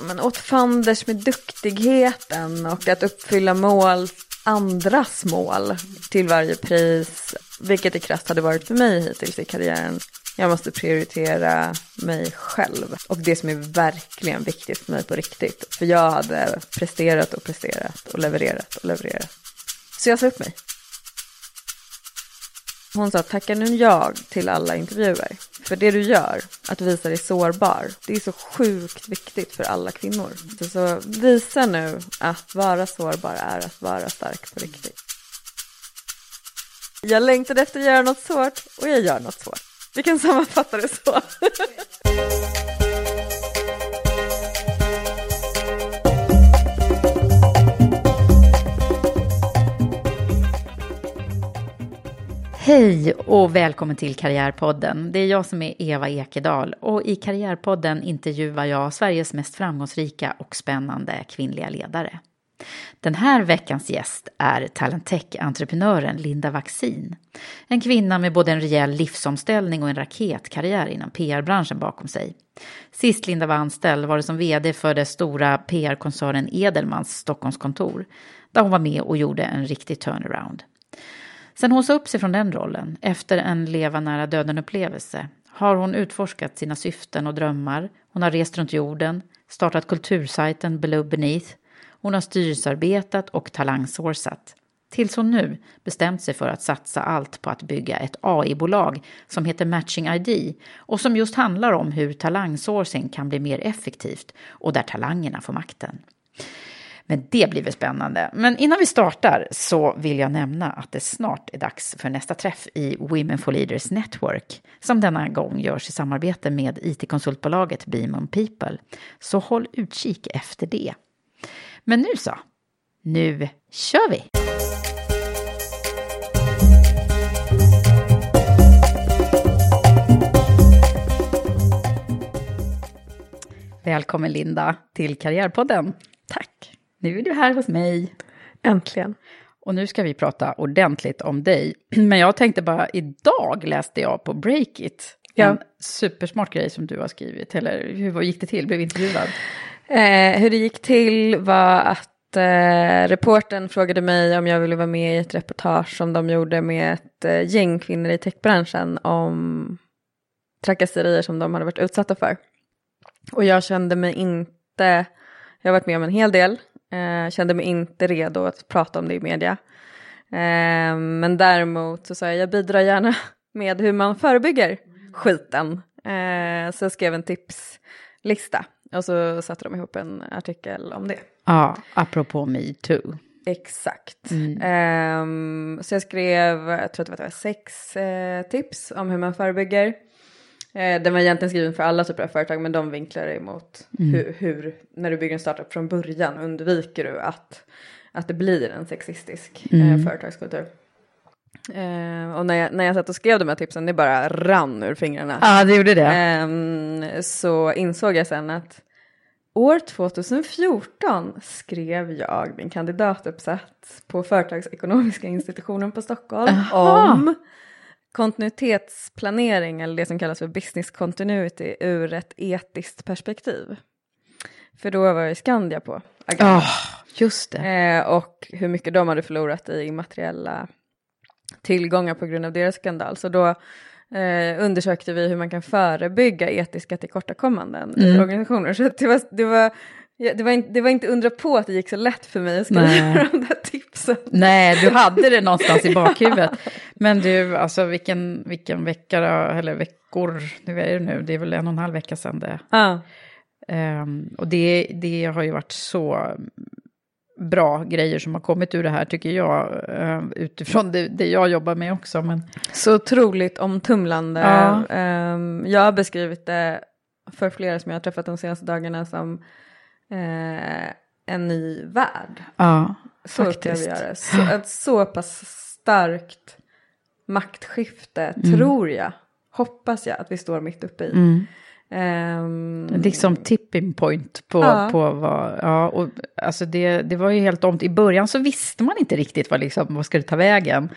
Men åt fanders med duktigheten och att uppfylla mål, andras mål till varje pris, vilket det krasst hade varit för mig hittills i karriären. Jag måste prioritera mig själv och det som är verkligen viktigt för mig på riktigt. För jag hade presterat och presterat och levererat och levererat. Så jag sa upp mig. Hon sa tacka nu jag till alla intervjuer. För det du gör, att visa dig sårbar, det är så sjukt viktigt för alla kvinnor. Så, så visa nu att vara sårbar är att vara stark på riktigt. Jag längtade efter att göra något svårt och jag gör något svårt. Vi kan sammanfatta det så. Hej och välkommen till Karriärpodden. Det är jag som är Eva Ekedal och i Karriärpodden intervjuar jag Sveriges mest framgångsrika och spännande kvinnliga ledare. Den här veckans gäst är Talentech-entreprenören Linda Vaccin. En kvinna med både en rejäl livsomställning och en raketkarriär inom PR-branschen bakom sig. Sist Linda var anställd var det som vd för det stora PR-koncernen Edelmans Stockholmskontor, där hon var med och gjorde en riktig turnaround. Sen hon sa upp sig från den rollen, efter en leva nära döden-upplevelse, har hon utforskat sina syften och drömmar. Hon har rest runt jorden, startat kultursajten Below Beneath. Hon har styrelsearbetat och talangsourcat. Tills hon nu bestämt sig för att satsa allt på att bygga ett AI-bolag som heter Matching ID och som just handlar om hur talangsourcing kan bli mer effektivt och där talangerna får makten. Men det blir väl spännande. Men innan vi startar så vill jag nämna att det snart är dags för nästa träff i Women for Leaders Network, som denna gång görs i samarbete med it-konsultbolaget Beamon People. Så håll utkik efter det. Men nu så, nu kör vi! Välkommen Linda till Karriärpodden. Tack. Nu är du här hos mig. Äntligen. Och nu ska vi prata ordentligt om dig. Men jag tänkte bara, idag läste jag på Breakit. Ja. En supersmart grej som du har skrivit. Eller hur gick det till? Blev intervjuad? Eh, hur det gick till var att eh, reporten frågade mig om jag ville vara med i ett reportage som de gjorde med ett eh, gäng kvinnor i techbranschen om trakasserier som de hade varit utsatta för. Och jag kände mig inte, jag har varit med om en hel del, eh, kände mig inte redo att prata om det i media. Eh, men däremot så sa jag, jag bidrar gärna med hur man förebygger skiten. Eh, så jag skrev en tipslista och så satte de ihop en artikel om det. Ja, apropå metoo. Exakt. Ehm, så jag skrev, jag tror att det var sex eh, tips om hur man förebygger. Eh, den var egentligen skriven för alla typer av företag men de vinklar emot hur, hur, när du bygger en startup från början undviker du att, att det blir en sexistisk eh, företagskultur. Eh, och när jag, när jag satt och skrev de här tipsen, det bara rann ur fingrarna. Ja, det gjorde det. Ehm, så insåg jag sen att år 2014 skrev jag min kandidatuppsats på Företagsekonomiska institutionen på Stockholm Aha. om kontinuitetsplanering eller det som kallas för business continuity ur ett etiskt perspektiv. För då var ju Skandia på agendan. Ja, just det. Eh, och hur mycket de hade förlorat i immateriella tillgångar på grund av deras skandal. Så då eh, undersökte vi hur man kan förebygga etiska tillkortakommanden i Mm. organisationer. Så det, var, det, var, ja, det, var inte, det var inte undra på att det gick så lätt för mig att skriva Nej. de där tipsen. Nej, du hade det någonstans i bakhuvudet. Men du, alltså vilken, vilken vecka, eller veckor, nu är det nu, det är väl en och en halv vecka sedan det. Ja. Ehm, och det, det har ju varit så bra grejer som har kommit ur det här tycker jag, eh, utifrån det, det jag jobbar med också. Men, Så otroligt omtumlande. Ja. Ehm, jag har beskrivit det för flera som jag har träffat de senaste dagarna som eh, en ny värld. ja, Så faktiskt. upplever jag det. Så, ett så pass starkt maktskifte Mm. tror jag, hoppas jag att vi står mitt uppe i. Mm. Ehm, Liksom tipping point på, Ja. på vad, ja, och alltså det, det var ju helt om, i början så visste man inte riktigt vad, liksom, vad ska det ta vägen.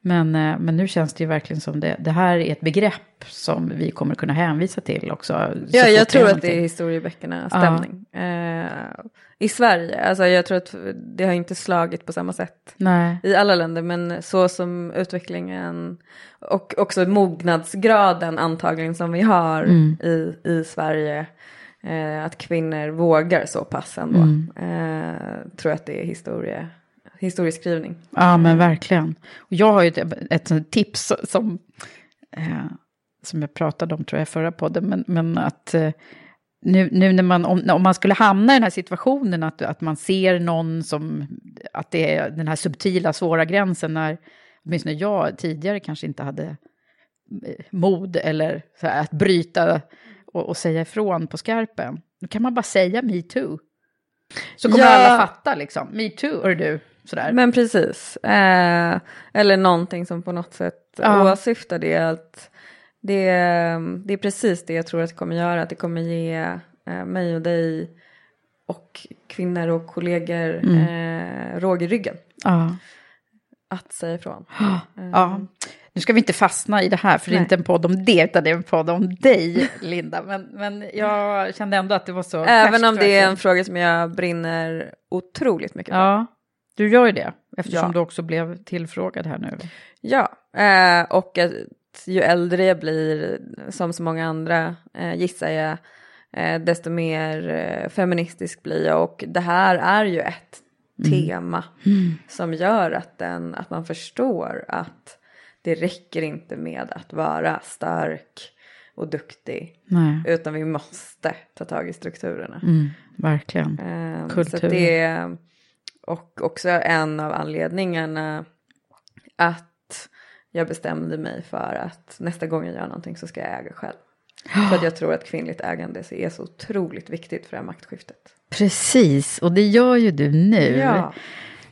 Men, eh, men nu känns det ju verkligen som det, det här är ett begrepp som vi kommer kunna hänvisa till också. så Ja, jag tror att det är historieböckerna Ja. stämning. I Sverige, alltså jag tror att det har inte slagit på samma sätt Nej. i alla länder, men så som utvecklingen och också mognadsgraden antagligen som vi har Mm. i, i Sverige, eh, att kvinnor vågar så pass ändå, Mm. eh, tror att det är historie, historieskrivning. Ja, men verkligen. Och jag har ju ett, ett tips som, eh, som jag pratade om tror jag i förra podden, men, men att eh, nu, nu när man, om, om man skulle hamna i den här situationen, att, att man ser någon som, att det är den här subtila, svåra gränsen, när åtminstone jag tidigare kanske inte hade eh, mod eller så här, att bryta och, och säga ifrån på skarpen. Då kan man bara säga me too. Så kommer Ja. alla fatta liksom, me too, hör du, sådär. Men precis, eh, eller någonting som på något sätt Ja. åsyftar det. Att det, det är precis det jag tror att det kommer göra, att det kommer ge eh, mig och dig och kvinnor och kollegor Mm. eh, råg i ryggen Ja. att säga ifrån. Ja, nu ska vi inte fastna i det här, för det är Nej. inte en podd om det, utan det är en podd om dig, Linda. Men, men jag kände ändå att det var så... Även färskt, om det är en fråga som jag brinner otroligt mycket för. Ja, du gör ju det, eftersom Ja. du också blev tillfrågad här nu. Ja, eh, och att ju äldre jag blir, som så många andra eh, gissar jag, eh, desto mer eh, feministisk blir jag. Och det här är ju ett tema som gör att, den, att man förstår att det räcker inte med att vara stark och duktig. Nej, Utan vi måste ta tag i strukturerna. mm, verkligen. Ehm, Så Kultur. att det är och också en av anledningarna att jag bestämde mig för att nästa gång jag gör någonting så ska jag äga själv. För att jag tror att kvinnligt ägande är så otroligt viktigt för det här maktskiftet. Precis, och det gör ju du nu. Ja.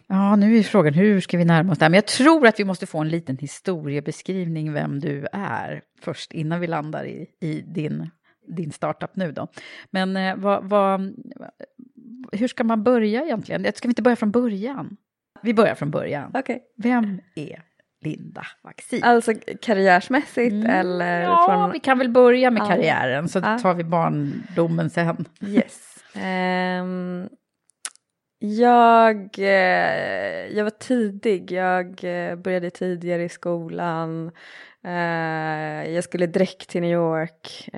Ja, nu är frågan hur ska vi närma oss det här? Men jag tror att vi måste få en liten historiebeskrivning vem du är först, innan vi landar i, i din, din startup nu då. Men eh, vad, vad, hur ska man börja egentligen? Ska vi inte börja från början? Vi börjar från början. Okej. Vem är Linda Vaccin? Alltså karriärsmässigt eller Mm. ja, från... vi kan väl börja med Ja. karriären, så Ja. tar vi barndomen sen. Yes. Ehm, jag, eh, jag var tidig. Jag eh, började tidigare i skolan. Eh, jag skulle direkt till New York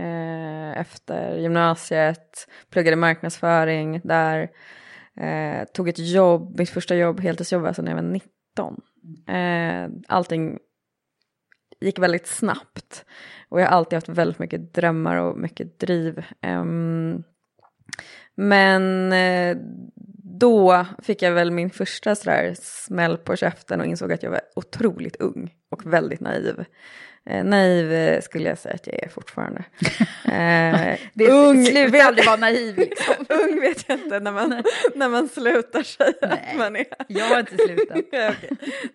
efter gymnasiet. Pluggade marknadsföring där. Tog ett jobb, mitt första jobb, heltidsjobb, alltså när jag var 19. Eh, allting gick väldigt snabbt. Och jag har alltid haft väldigt mycket drömmar och mycket driv. Ehm, men eh, då fick jag väl min första sådär smäll på käften och insåg att jag var otroligt ung och väldigt naiv. Eh, naiv eh, skulle jag säga att jag är fortfarande. Eh, Det ung, slutar vet, aldrig vara naiv. Liksom. ung vet jag inte när man, när man slutar säga Nej. att man är. Jag har inte slutat. Okej.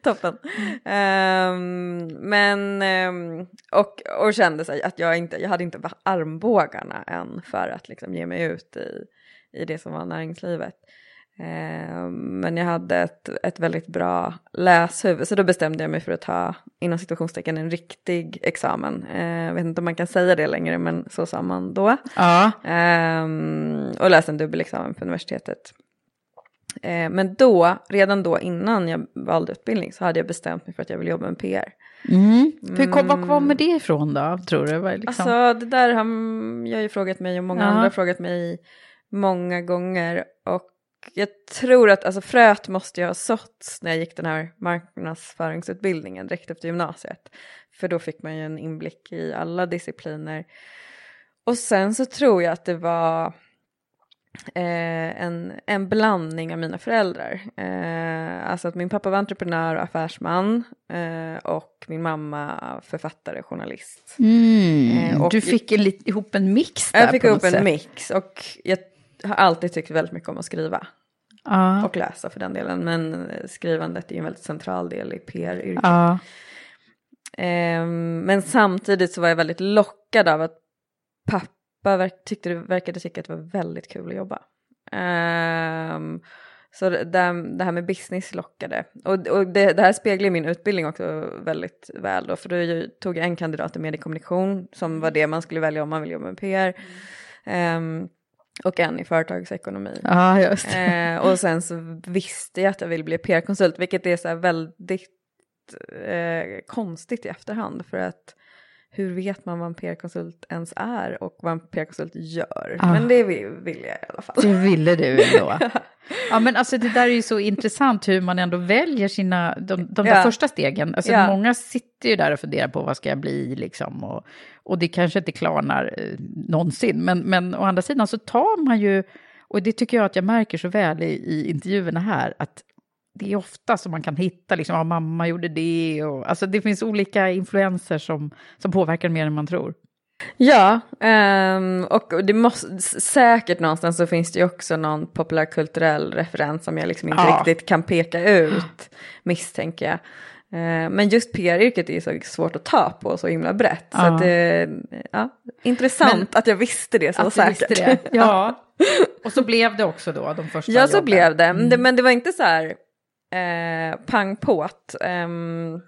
Toppen. Ehm, men, ehm, och, och kände sig att jag inte, jag hade inte armbågarna än för att liksom ge mig ut i, i det som var näringslivet. Ehm, men jag hade ett, ett väldigt bra läshuvud så då bestämde jag mig för att ta inom situationstecken en riktig examen. Ehm, jag vet inte om man kan säga det längre men så sa man då. Ja. Ehm, och läste en dubbelexamen på universitetet. Ehm, men då, redan då innan jag valde utbildning så hade jag bestämt mig för att jag vill jobba med PR. Mm. Hur kom, var kommer det ifrån då, tror du? Liksom? Alltså det där har jag ju frågat mig och många Ja. andra har frågat mig många gånger. Jag tror att alltså, fröet måste jag ha såtts när jag gick den här marknadsföringsutbildningen direkt efter gymnasiet. För då fick man ju en inblick i alla discipliner. Och sen så tror jag att det var eh, en, en blandning av mina föräldrar. Eh, alltså att min pappa var entreprenör och affärsman eh, och min mamma författare och journalist. Mm. Eh, och- du fick en, ihop en mix där Jag fick ihop en mix och jag har alltid tyckt väldigt mycket om att skriva. Ja. Och läsa för den delen. Men skrivandet är ju en väldigt central del i PR-yrket. ja. Ehm, men samtidigt så var jag väldigt lockad av att pappa verk- tyckte det verkade tycka att det var väldigt kul att jobba. Ehm, så det, här med business lockade. Och, och det, det här speglar min utbildning också väldigt väl då. För då tog jag en kandidat i mediekommunikation som var det man skulle välja om man vill jobba med PR. Ehm, och en i företagsekonomi. ja, just. Eh, och sen så visste jag att jag ville bli PR-konsult, vilket är så här väldigt eh, konstigt i efterhand. För att hur vet man vad en PR-konsult ens är och vad en PR-konsult gör? Ah. Men det vill, jag i alla fall. Det ville du ändå. Ja men alltså det där är ju så intressant hur man ändå väljer sina, de, de där Ja. första stegen. Alltså Ja. många sitter ju där och funderar på vad ska jag bli liksom. Och, och det kanske inte klarnar eh, någonsin. Men, men å andra sidan så tar man ju, och det tycker jag att jag märker så väl i, i intervjuerna här, att det är ofta som man kan hitta, liksom, ja, mamma gjorde det, och alltså det finns olika influenser som, som påverkar mer än man tror. Ja, ehm, och det måste, säkert någonstans så finns det ju också någon populärkulturell referens som jag liksom inte Ja. riktigt kan peka ut, misstänker jag. Eh, men just PR-yrket är så svårt att ta på så himla brett. Så Ja. att ja, intressant att jag visste det så Att säkert. visste det. Ja. Och så blev det också då, de första Ja, så jobben. blev det. Men det. Men det var inte så här eh, pang på't. Um,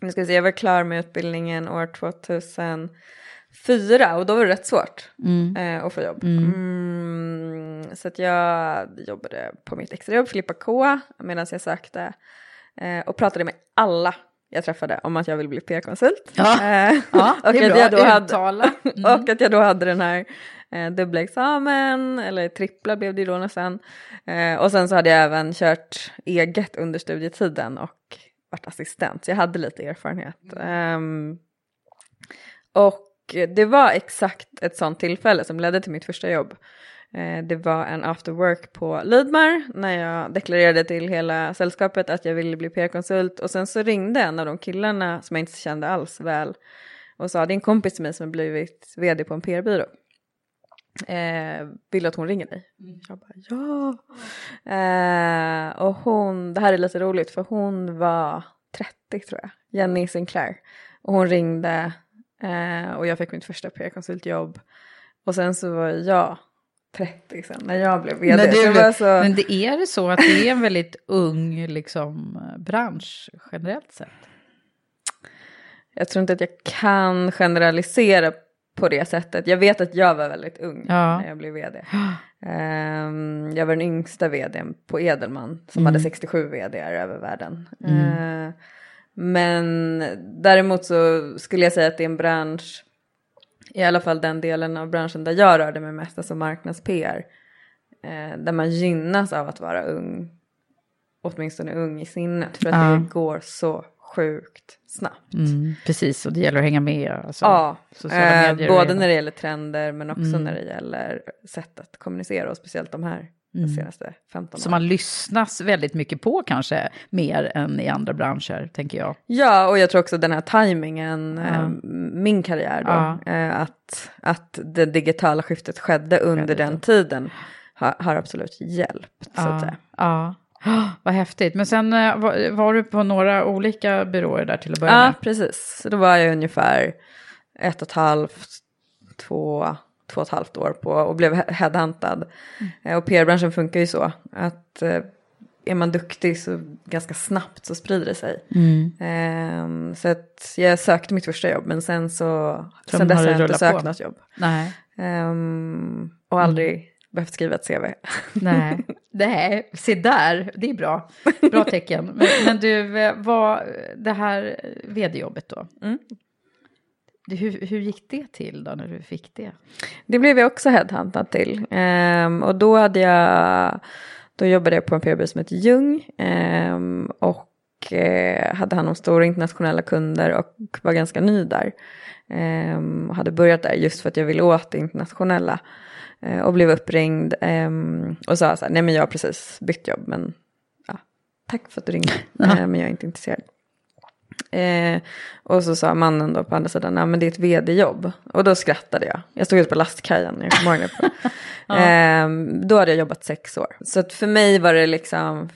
nu ska vi se, jag var klar med utbildningen år 2004 och då var det rätt svårt eh, att få jobb. Mm, så att jag jobbade på mitt extrajobb, Filippa K, medan jag sökte eh, och pratade med alla jag träffade om att jag vill bli PR-konsult. Ja. Eh, Ja, och, att bra. jag då hade, Uttala. och att jag då hade den här eh, dubbla examen, eller trippla blev det ju då nästan. Eh, och sen så hade jag även kört eget under studietiden och varit assistent, så jag hade lite erfarenhet. Ehm, och det var exakt ett sånt tillfälle som ledde till mitt första jobb. Eh, det var en after work på Lidmar när jag deklarerade till hela sällskapet att jag ville bli PR-konsult och sen så ringde en av de killarna som jag inte kände alls väl och sa det är en kompis till mig som har blivit vd på en PR-byrå. Eh, vill du att hon ringer dig? Jag bara ja. Eh, och hon, det här är lite roligt för hon var 30 tror jag, Jenny Sinclair. Och hon ringde eh, och jag fick mitt första PR-konsultjobb. Och sen så var jag 30 sen när jag blev vd. Du, så, Men det är det så att det är en väldigt ung liksom, bransch generellt sett? Jag tror inte att jag kan generalisera på det sättet. Jag vet att jag var väldigt ung Ja. när jag blev vd. Ehm, jag var den yngsta vdn på Edelman som hade 67 vdar över världen. Ehm, men däremot så skulle jag säga att det är en bransch, i alla fall den delen av branschen där jag rörde mig mest, alltså marknads-PR, eh, där man gynnas av att vara ung, åtminstone ung i sinnet, för att Ja. det går så sjukt snabbt. Mm, precis, och det gäller att hänga med. Alltså, Ja, eh, både är- när det gäller trender men också Mm. när det gäller sätt att kommunicera och speciellt de här de senaste 15 Som åren. man lyssnas väldigt mycket på kanske, mer än i andra branscher, tänker jag. Ja, och jag tror också den här tajmingen, eh, min karriär då, Ja. eh, att, att det digitala skiftet skedde under den tiden har, har absolut hjälpt. Så att säga. ja. Oh, vad häftigt. Men sen eh, var, var du på några olika byråer där till att börja Ja, med? precis. Så då var jag ungefär ett och ett halvt, två, två och ett halvt år på och blev he- headhuntad. Eh, Och PR-branschen funkar ju så att eh, är man duktig så ganska snabbt så sprider det sig. Ehm, så att jag sökte mitt första jobb men sen så, Sen sen dess har jag inte sökt på. något jobb. Nej. Ehm, och aldrig behövt skriva ett CV. Nej, Nej, se där, det är bra. Bra tecken. Men, men du, eh, vad, det här vd-jobbet då? Mm. Hur, hur gick det till då när du fick det? Det blev jag också headhuntad till. Ehm, och då hade jag, då jobbade jag på en PR-byrå som heter Ljung. ehm, och eh, hade hand om stora internationella kunder och var ganska ny där. Ehm, och hade börjat där just för att jag ville åt det internationella. Eh, och blev uppringd ehm, och sa så här, nej men jag har precis bytt jobb men ja, tack för att du ringde, eh, men jag är inte intresserad. Eh, och så sa mannen då på andra sidan, ja men det är ett vd-jobb. Och då skrattade jag. Jag stod ute på lastkajen, jag kommer ihåg det. På. eh, då hade jag jobbat sex år. Så för mig var det liksom,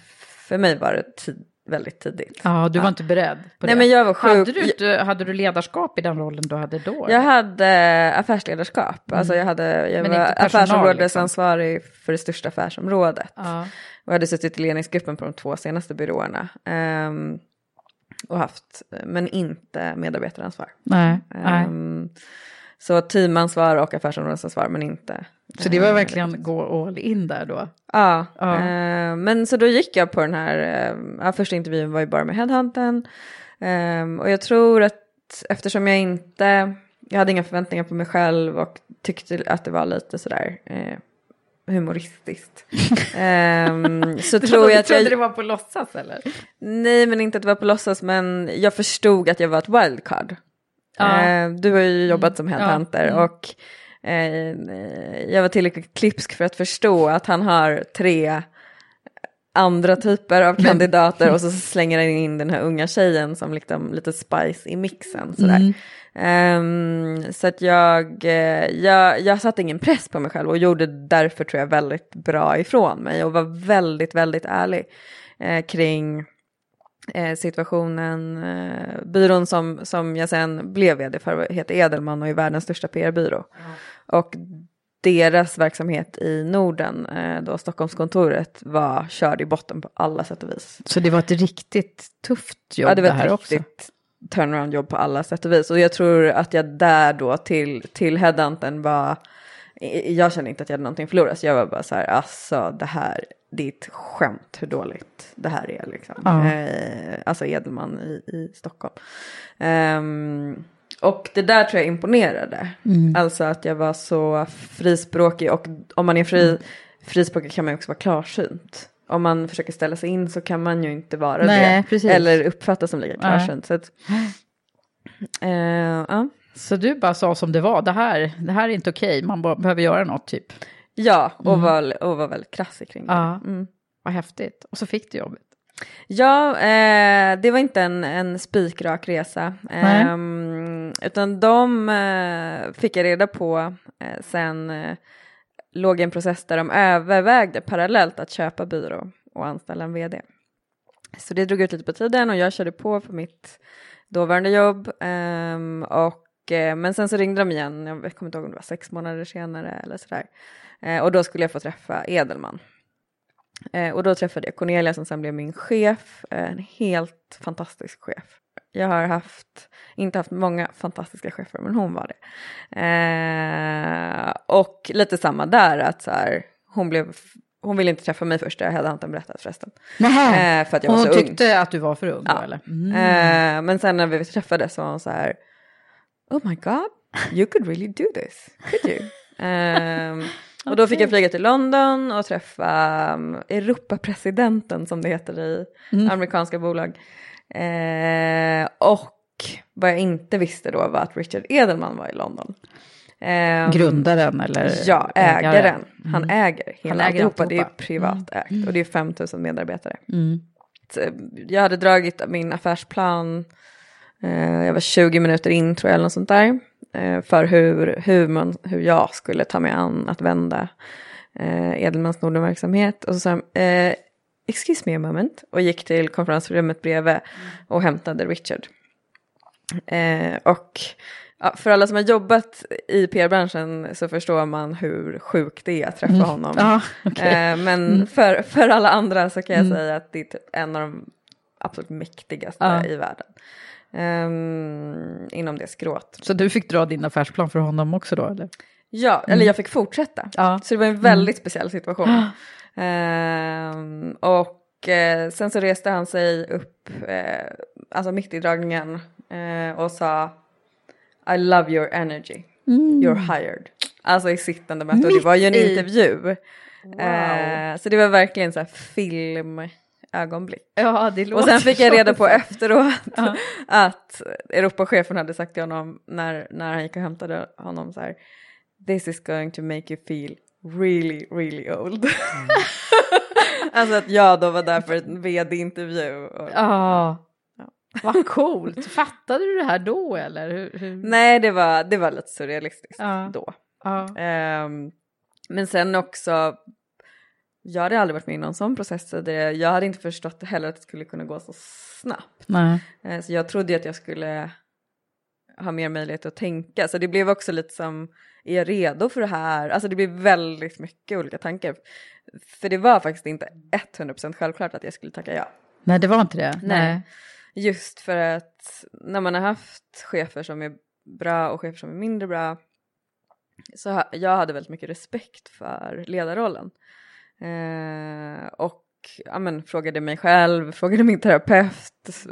för mig var det tid, väldigt tidigt. Ja, du var inte beredd på Nej, det? men jag var sjuk. Hade du, inte- hade du ledarskap i den rollen du hade då? Jag hade affärsledarskap, alltså jag, hade, jag Men var affärsområdesansvarig för det största affärsområdet. Ja. Och hade suttit i ledningsgruppen på de två senaste byråerna. Ehm, och haft, men inte medarbetaransvar. Nej, nej. Så teamansvar och affärsområdesansvar men inte. Så det var verkligen gå all in där då? Ja, Ja. ehm, men så då gick jag på den här, ja, första intervjun var ju bara med Headhunten. Ehm, och jag tror att eftersom jag inte, jag hade inga förväntningar på mig själv och tyckte att det var lite sådär eh, humoristiskt. Ehm, så tror jag att trodde jag... det var på låtsas eller? Nej, men inte att det var på låtsas, men jag förstod att jag var ett wildcard. Ja. Eh, du har ju jobbat som headhunter Ja. Mm. och eh, jag var tillräckligt klipsk för att förstå att han har tre andra typer av kandidater och så slänger han in den här unga tjejen som liksom lite spice i mixen. Sådär. Mm. Ehm, så att jag, eh, jag, jag satte ingen press på mig själv och gjorde därför tror jag väldigt bra ifrån mig och var väldigt, väldigt ärlig eh, kring situationen. Eh, byrån som, som jag sen blev vd för heter Edelman och är världens största PR-byrå. Och deras verksamhet i Norden, eh, då Stockholmskontoret, var körd i botten på alla sätt och vis. Så det var ett riktigt tufft jobb Ja, det var här ett också? riktigt turnaround-jobb på alla sätt och vis. Och jag tror att jag där då till, till headhunten var, jag kände inte att jag hade någonting att förlora, så jag var bara så här, alltså det här, ett skämt hur dåligt det här är liksom. Ja. Eh, alltså Edelman i, i Stockholm. Ehm, och det där tror jag imponerade. Alltså att jag var så frispråkig och om man är fri, frispråkig kan man ju också vara klarsynt. Om man försöker ställa sig in så kan man ju inte vara Nej, det. precis. Eller uppfattas som lika Nej. klarsynt. Så att, eh, ja. Så du bara sa som det var, det här, det här är inte okej, man behöver göra något typ. ja, och var, och var väldigt krassig kring det. Ja, Mm. vad häftigt. Och så fick du jobbet. Ja, eh, det var inte en, en spikrak resa. Ehm, utan de eh, fick jag reda på eh, sen eh, låg en process där de övervägde parallellt att köpa byrå och anställa en vd. Så det drog ut lite på tiden och jag körde på på mitt dåvarande jobb. ehm, och, eh, men sen så ringde de igen, jag kommer inte ihåg om det var sex månader senare eller sådär. Eh, och då skulle jag få träffa Edelman. Eh, och då träffade jag Cornelia som sen blev min chef, eh, en helt fantastisk chef. Jag har haft, inte haft många fantastiska chefer, men hon var det. Eh, och lite samma där, att så här, hon, blev, hon ville inte träffa mig först, det hade Anton berättat förresten. Nej. Eh, för att jag var Hon så ung. tyckte att du var för ung då Ja. eller? Eh, men sen när vi träffades så var hon så här, oh my god, you could really do this, could you? Ehm, och då fick jag flyga till London och träffa um, Europapresidenten som det heter i amerikanska bolag. Eh, och vad jag inte visste då var att Richard Edelman var i London. Ehm, Grundaren eller Ja, ägaren. Han Mm. äger hela Han äger alltihopa. Det är alltihopa. privat ägt och det är 5 000 medarbetare. Mm. Så, eh, Jag hade dragit min affärsplan, jag var 20 minuter in tror jag eller något sånt där. eh, För hur, hur, man, hur jag skulle ta mig an att vända eh, Edelmans Norden-verksamhet. Och så sa jag, eh, excuse me a moment, och gick till konferensrummet bredvid och hämtade Richard. Eh, och ja, för alla som har jobbat i PR-branschen så förstår man hur sjukt det är att träffa honom. Ja, okej. eh, men för, för alla andra så kan jag säga att det är typ en av de absolut mäktigaste Ja. i världen. Ehm, inom det skrået. Så du fick dra din affärsplan för honom också då? Eller? Ja, eller jag fick fortsätta. Ja. Så det var en väldigt speciell situation. Ehm, och eh, sen så reste han sig upp, eh, alltså mitt i dragningen eh, och sa I love your energy, you're hired. Alltså i sittande möte och det var ju en intervju. Eh, så det var verkligen så här filmögonblick. Ja, det Och sen fick jag reda på efteråt att Europachefen hade sagt till honom när, när han gick och hämtade honom så här This is going to make you feel really, really old. alltså att jag då var där för en vd-intervju. Och, Ja, vad coolt. Fattade du det här då eller? Hur, hur? Nej, det var, det var lite surrealistiskt Ja. då. Ja. Ehm, men sen också, jag hade aldrig varit med i någon sån process tidigare. Jag hade inte förstått heller att det skulle kunna gå så snabbt. Nej. Eh, Så jag trodde ju att jag skulle ha mer möjlighet att tänka. Så det blev också lite som, är jag redo för det här? Alltså det blev väldigt mycket olika tankar. För det var faktiskt inte 100% självklart att jag skulle tacka ja. Nej, det var inte det. Nej. Just för att när man har haft chefer som är bra och chefer som är mindre bra så jag hade väldigt mycket respekt för ledarrollen. Eh, och ja, men, frågade mig själv, frågade min terapeut,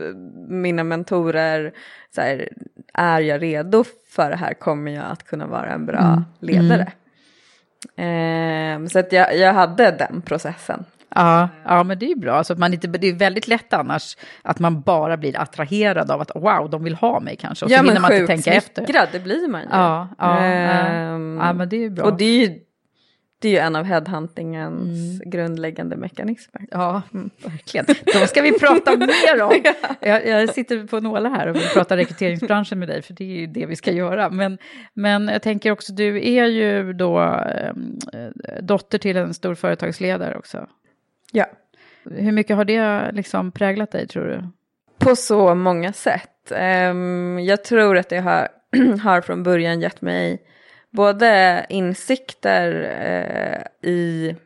mina mentorer, så här, är jag redo för det här? Kommer jag att kunna vara en bra ledare? Eh, så att jag, jag hade den processen. Ja, ja, men det är ju bra. Alltså att man inte, det är väldigt lätt annars att man bara blir attraherad av att wow, de vill ha mig kanske. Och så hinner man inte tänka efter. smickrad, det blir man ju. Ja, ja, Ehm, ja. ja, men det är ju bra. Och det är ju, det är ju en av headhuntingens grundläggande mekanismer. Ja, verkligen. De ska vi prata mer om. Jag, jag sitter på nålar här och vill prata rekryteringsbranschen med dig, för det är ju det vi ska göra. Men, men jag tänker också, du är ju då eh, dotter till en stor företagsledare också. Ja. Hur mycket har det liksom präglat dig, tror du? På så många sätt. Ehm, jag tror att det har, har från början gett mig både insikter eh, i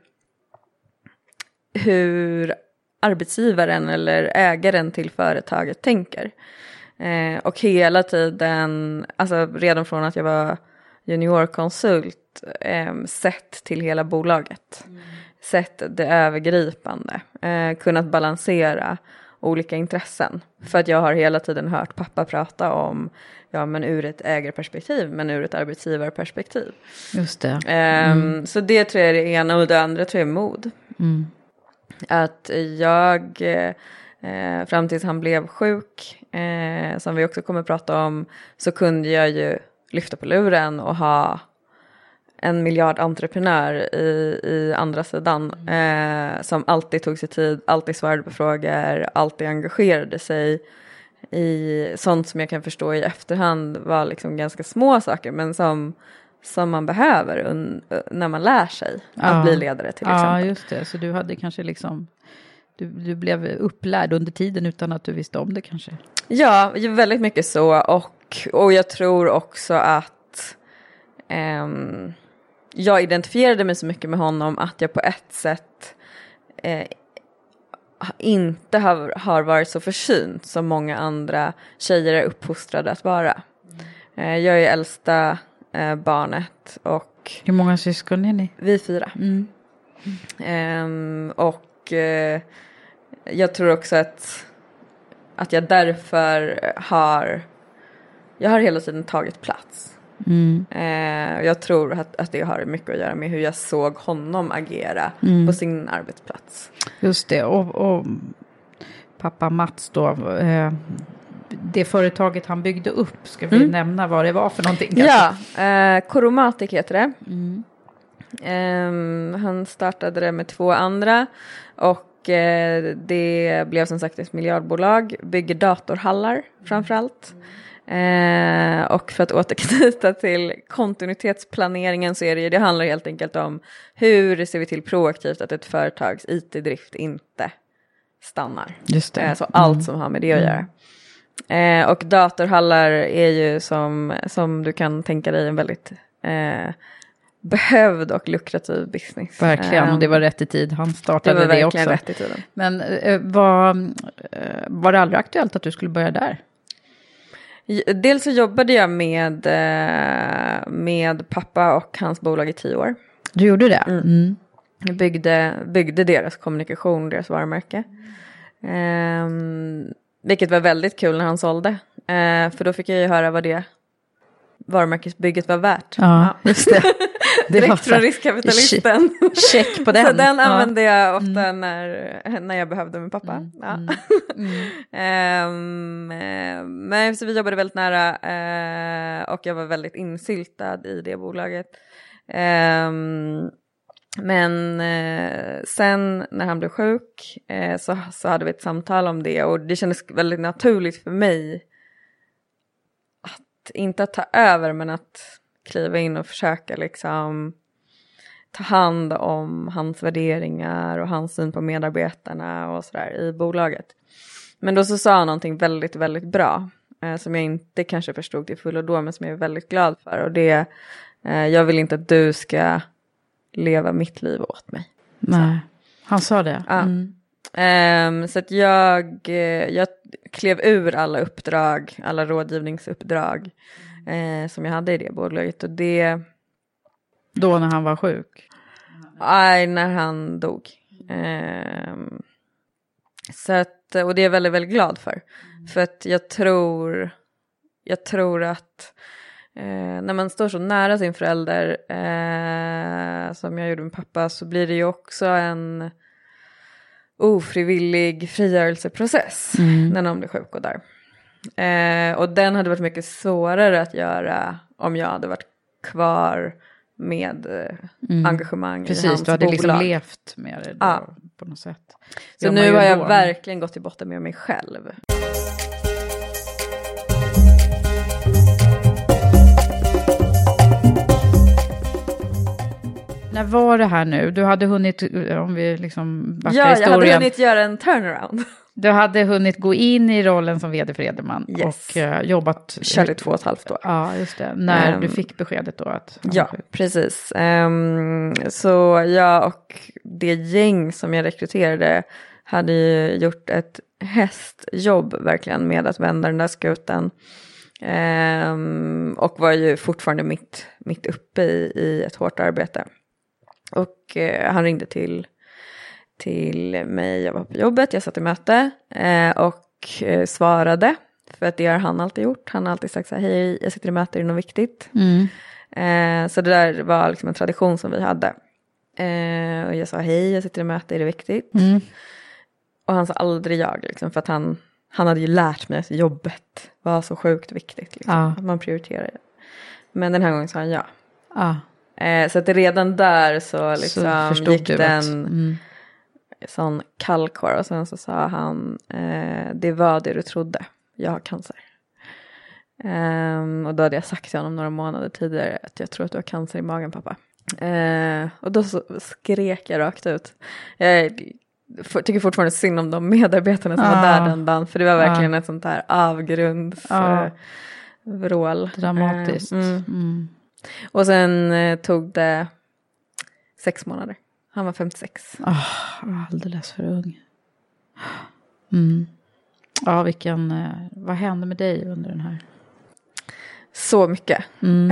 hur arbetsgivaren eller ägaren till företaget tänker. Eh, och hela tiden, alltså redan från att jag var juniorkonsult, eh, sett till hela bolaget. Sett det övergripande, eh, kunnat balansera olika intressen. För att jag har hela tiden hört pappa prata om, ja men ur ett ägarperspektiv, men ur ett arbetsgivarperspektiv. Just det. Ehm, Så det tror jag är det ena och det andra tror jag är mod. Att jag, eh, fram tills han blev sjuk, eh, som vi också kommer prata om, så kunde jag ju lyfta på luren och ha en miljardentreprenör i, i andra sidan eh, som alltid tog sig tid, alltid svarade på frågor, alltid engagerade sig i sånt som jag kan förstå i efterhand var liksom ganska små saker men som, som man behöver un, när man lär sig Ja. att bli ledare till Ja, exempel. just det. Så du hade kanske liksom... Du, du blev upplärd under tiden utan att du visste om det kanske? Ja, väldigt mycket så och, och jag tror också att ehm, jag identifierade mig så mycket med honom att jag på ett sätt eh, inte har, har varit så försynt som många andra tjejer är uppfostrade att vara. Eh, jag är äldsta eh, barnet och Hur många syskon är ni? vi är fyra. Ehm, och eh, jag tror också att, att jag därför har, jag har hela tiden tagit plats. Eh, jag tror att, att det har mycket att göra med hur jag såg honom agera på sin arbetsplats. Just det. Och, och pappa Mats då, eh, det företaget han byggde upp, ska vi nämna vad det var för någonting? kanske? Ja, eh, Coromatic heter det. Ehm, han startade det med två andra och eh, det blev som sagt ett miljardbolag, bygger datorhallar framförallt. Eh, och för att återknyta till kontinuitetsplaneringen så är det ju, det handlar helt enkelt om hur ser vi till proaktivt att ett företags IT-drift inte stannar. Just det. Eh, Så allt som har med det att göra. Eh, och datorhallar är ju som, som du kan tänka dig en väldigt eh, behövd och lukrativ business. Verkligen, och det var rätt i tid. Han det startade det, verkligen också. Men var, var det aldrig aktuellt att du skulle börja där? Dels så jobbade jag med, eh, med pappa och hans bolag i tio år. Du gjorde det? Mm. Jag byggde, byggde deras kommunikation, deras varumärke. Ehm, vilket var väldigt kul när han sålde. Eh, för då fick jag ju höra vad det varumärkesbygget var värt. Ja, just det. Direkt från riskkapitalisten. Check på den. Så den Ja. Mm. använde jag ofta när, när jag behövde min pappa. Ja. Ehm, eh, men så vi jobbade väldigt nära eh, och jag var väldigt insyltad i det bolaget. Ehm, men eh, sen när han blev sjuk eh, så, så hade vi ett samtal om det och det kändes väldigt naturligt för mig att inte att ta över men att kliva in och försöka liksom ta hand om hans värderingar och hans syn på medarbetarna och sådär i bolaget. Men då så sa han någonting väldigt, väldigt bra eh, som jag inte kanske förstod till fullo då men som jag är väldigt glad för och det eh, jag vill inte att du ska leva mitt liv åt mig. Nej, han sa det. Ja. Mm. Ehm, så att jag, eh, jag klev ur alla uppdrag, alla rådgivningsuppdrag eh, som jag hade i det bolaget och det, Då när han var sjuk. aj, när han dog. Ehm, så att, och det är jag väldigt, väldigt glad för. För att jag tror, jag tror att eh, när man står så nära sin förälder eh, som jag gjorde med pappa så blir det ju också en ofrivillig frigörelseprocess när någon blir sjuk och där. Eh, och den hade varit mycket svårare att göra om jag hade varit kvar med eh, engagemang i Precis, hans du hade bolag. liksom levt med det då, Ja. på något sätt. Så nu har jag ändå. verkligen gått till botten med mig själv. När var det här nu? Du hade hunnit, om vi liksom backar Ja, jag hade historien. hunnit göra en turnaround. Du hade hunnit gå in i rollen som vd för Edelman Yes. och eh, jobbat. Körde två och ett halvt år. Ja, just det. När Ehm, du fick beskedet då att Ja, precis. Ehm, så jag och det gäng som jag rekryterade hade ju gjort ett hästjobb verkligen med att vända den där skuten. Ehm, och var ju fortfarande mitt, mitt uppe i, i ett hårt arbete. Och eh, han ringde till, till mig, jag var på jobbet, jag satt i möte eh, och eh, svarade. För att det har han alltid gjort. Han har alltid sagt så här, hej, jag sitter i möte, är det något viktigt? Eh, så det där var liksom en tradition som vi hade. Eh, och jag sa hej, jag sitter i möte, är det viktigt? Och han sa aldrig jag, liksom, för att han, han hade ju lärt mig att jobbet var så sjukt viktigt. Liksom, Ja. Att man prioriterar det. Men den här gången sa han ja. Ja, Eh, så att redan där så, så liksom, förstod gick det en Mm. sån kallkvar och sen så sa han eh, det var det du trodde, jag har cancer. Ehm, och då hade jag sagt till honom några månader tidigare att jag tror att du har cancer i magen pappa. Eh, och då så skrek jag rakt ut. Jag f- tycker fortfarande synd om de medarbetarna som var Ja. där den dagen för det var verkligen ett sånt där avgrunds Ja. eh, vrål. Dramatiskt. Eh, mm. Mm. Och sen eh, tog det sex månader. Han var 56. Ah, alldeles för ung. Mm. Ja, vilken... eh, Vad hände med dig under den här? Så mycket. Mm.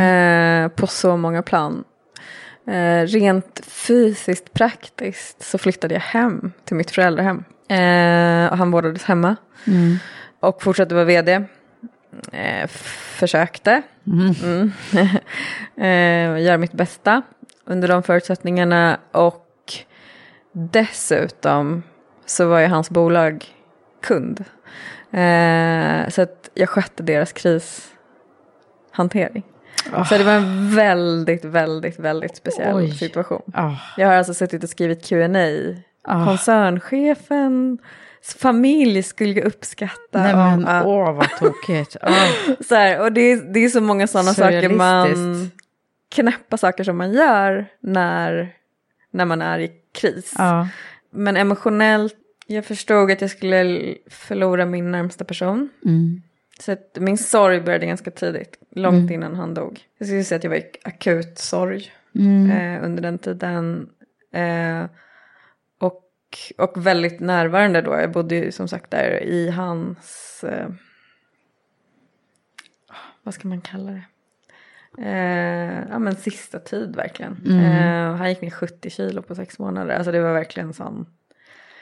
Eh, på så många plan. Eh, rent fysiskt, praktiskt så flyttade jag hem till mitt föräldrahem. Eh, och han vårdades hemma. Mm. Och fortsatte vara vd. Eh, försökte. Mm. eh, göra mitt bästa under de förutsättningarna. Och dessutom så var ju hans bolag kund. Eh, så att jag skötte deras krishantering. Så det var en väldigt, väldigt, väldigt speciell Oj. situation. Ah. Jag har alltså suttit och skrivit Q&A. Ah. Koncernchefen familj skulle uppskatta. Nej men att- åh vad tokigt. Ah. så här, och det är, det är så många sådana saker man, knäppa saker som man gör när, när man är i kris. Ja. Men emotionellt, jag förstod att jag skulle förlora min närmsta person. Mm. Så min sorg började ganska tidigt, långt innan han dog. Jag skulle säga att jag var i akut sorg Mm. eh, under den tiden. Eh, och, väldigt närvarande då. Jag bodde ju som sagt där i hans, eh, vad ska man kalla det? Eh, ja men sista tid verkligen. Eh, han gick ner 70 kilo på sex månader. Alltså det var verkligen sån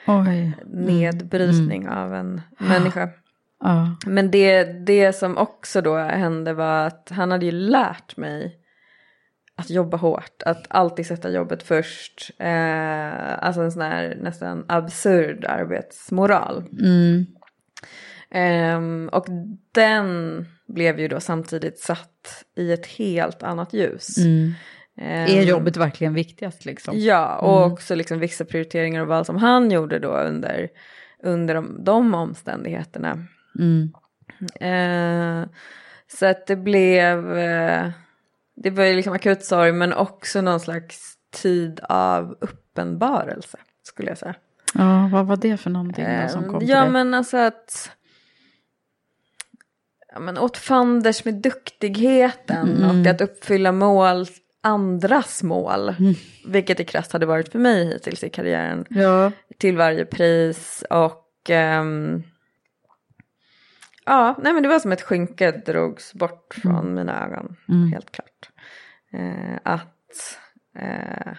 Oj. nedbrytning av en människa. Ja. Men det, det som också då hände var att han hade ju lärt mig att jobba hårt, att alltid sätta jobbet först. Eh, alltså en sån här nästan absurd arbetsmoral. Mm. Ehm, och den blev ju då samtidigt satt i ett helt annat ljus. Mm. Ehm, Är jobbet verkligen viktigast liksom? Ja, och också liksom vissa prioriteringar och val som han gjorde då under, under de, de omständigheterna. Mm. Eh, så att det blev, eh, det var ju liksom akut sorg men också någon slags tid av uppenbarelse skulle jag säga. Ja, vad var det för någonting då som kom till ja dig? men alltså att ja, men åt fanders med duktigheten Mm. och att uppfylla mål, andras mål. Mm. Vilket det krasst hade varit för mig hittills i karriären. Ja. till varje pris och ehm, ja, nej men det var som ett skynke drogs bort från mina ögon, helt klart. Eh, att eh,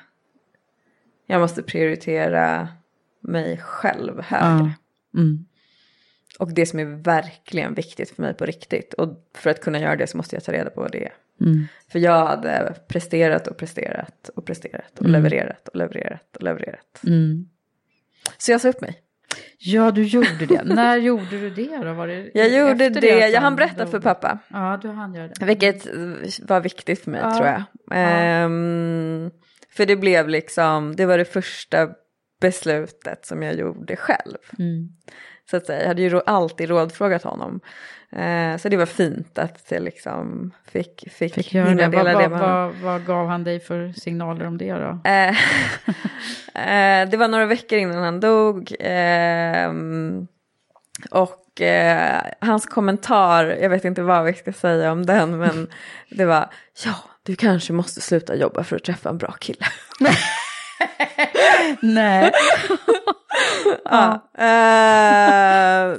jag måste prioritera mig själv högre. Ja. Mm. Och det som är verkligen viktigt för mig på riktigt. Och för att kunna göra det så måste jag ta reda på vad det är. Mm. För jag hade presterat och presterat och presterat och levererat och levererat och levererat. Mm. Så jag sa upp mig. Ja, du gjorde det. När gjorde du det då? Var det Jag gjorde det, att jag han hann berätta för pappa. Ja, du hann göra det. Vilket var viktigt för mig Ja. tror jag. Ehm, för det blev liksom, det var det första beslutet som jag gjorde själv. Mm. Så att säga, jag hade ju alltid rådfrågat honom. Eh, så det var fint att jag liksom fick, fick, Fick göra hinna det. Vad, dela det vad, med honom. vad, vad gav han dig för signaler om det då? Eh, eh, det var några veckor innan han dog. ehm, och hans kommentar, jag vet inte vad vi ska säga om den, men det var ja, du kanske måste sluta jobba för att träffa en bra kille. Nej. Ja.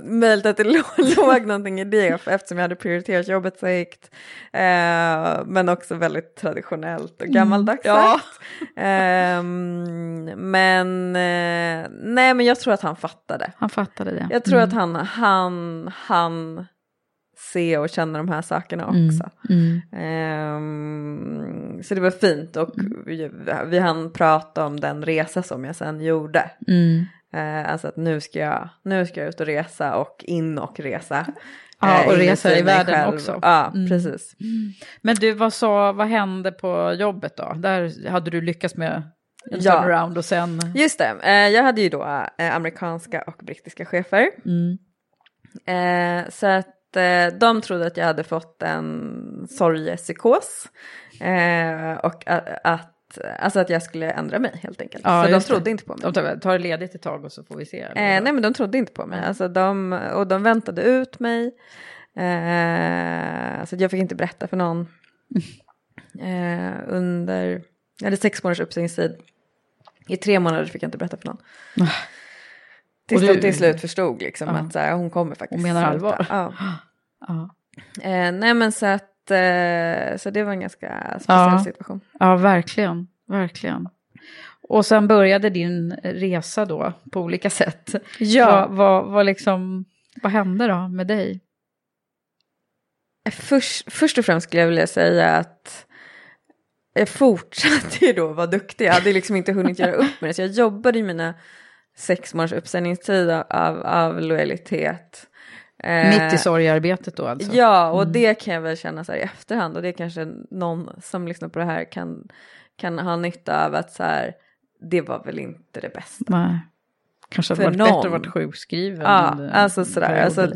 Möjligt att det låg, någonting i det eftersom jag hade prioriterat jobbet så högt. Eh, men också väldigt traditionellt och gammaldags Ja. sagt. Ehm, men eh, nej men jag tror att han fattade. Han fattade det. Jag tror att han, han, han se och känna de här sakerna också. Mm. Ehm, så det var fint och vi, vi hann prata om den resa som jag sen gjorde. Mm. Eh, alltså att nu ska, jag, nu ska jag ut och resa och in och resa. Ja, Eh, och resa i världen själv. också. Ja, Mm. precis. Men du, vad, sa, vad hände på jobbet då? Där hade du lyckats med en Ja. turnaround och sen... Just det, eh, jag hade ju då eh, amerikanska och brittiska chefer. Mm. Eh, så att eh, de trodde att jag hade fått en sorgepsykos. Och att, alltså att jag skulle ändra mig helt enkelt. Ja, så de just det. trodde inte på mig. De tar, ledigt ett tag och så får vi se. Eh, nej men de trodde inte på mig. Alltså de, och de väntade ut mig. Eh, så jag fick inte berätta för någon. Eh, under, jag hade sex månaders uppsägningstid. I tre månader fick jag inte berätta för någon. Tills Och du- de till slut förstod liksom Ja. att så här, hon kommer faktiskt Hon menar allvar. Ja. Ja. Eh, nej men så att, eh, så det var en ganska speciell Ja. situation. ja, verkligen. Verkligen. Och sen började din resa då på olika sätt. Vad, vad, vad, liksom, vad hände då med dig? Först, först och främst skulle jag vilja säga att jag fortsatte ju då vara duktig. Jag hade liksom inte hunnit göra upp med det. Så jag jobbade i mina sex månaders uppsägningstid av, av lojalitet. Eh, Mitt i sorgarbetet då alltså? Ja, och det kan jag väl känna så här i efterhand och det kanske någon som lyssnar på det här kan, kan ha nytta av att så här, det var väl inte det bästa. Nej. Kanske hade varit någon. bättre att varit sjukskriven. Ja, under alltså sådär. Alltså,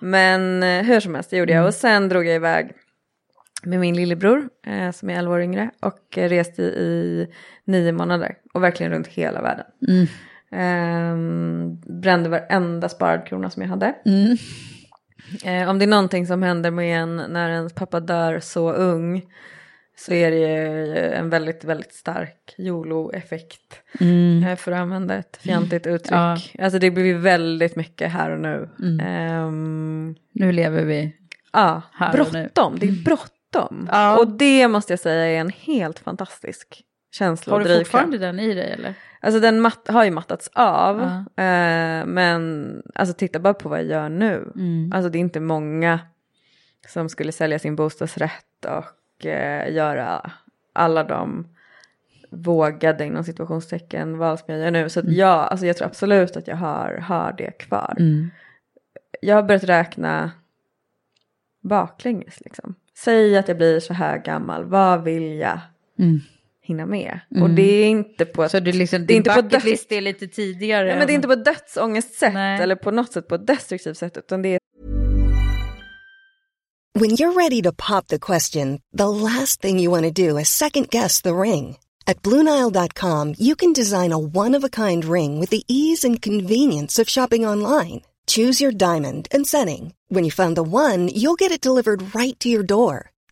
men eh, hur som helst, det gjorde jag. Och sen drog jag iväg med min lillebror eh, som är 11 år yngre och reste i, i nio månader och verkligen runt hela världen. Ehm, brände varenda sparad krona som jag hade. Eh, om det är någonting som händer med en när ens pappa dör så ung så är det ju en väldigt, väldigt stark YOLO-effekt. Eh, för att använda ett fjantigt uttryck. Ja. Alltså det blir väldigt mycket här och nu. Ehm, Nu lever vi. Ja, Här bråttom. Det är bråttom. Ja. Och det måste jag säga är en helt fantastisk känsla Har du fortfarande den i dig eller? Alltså den matt, har ju mattats av. Ja. Eh, men alltså titta bara på vad jag gör nu. Mm. Alltså det är inte många som skulle sälja sin bostadsrätt och eh, göra alla de vågade inom situationstecken val som jag gör nu. Så Mm. att ja, alltså jag tror absolut att jag har, har det kvar. Mm. Jag har börjat räkna baklänges liksom. Säg att jag blir så här gammal, vad vill jag Mm. Hinna med? Och det är inte på ett, Så du liksom, det är inte på döds- är lite tidigare? Nej, men det är inte på dödsångestsätt Nej. eller på något sätt på ett destruktivt sätt utan det är When you're ready to pop the question, the last thing you want to do is second guess the ring. At Bluenile.com, you can design a one of a kind ring with the ease and convenience of shopping online. Choose your diamond and setting. When you find the one, you'll get it delivered right to your door.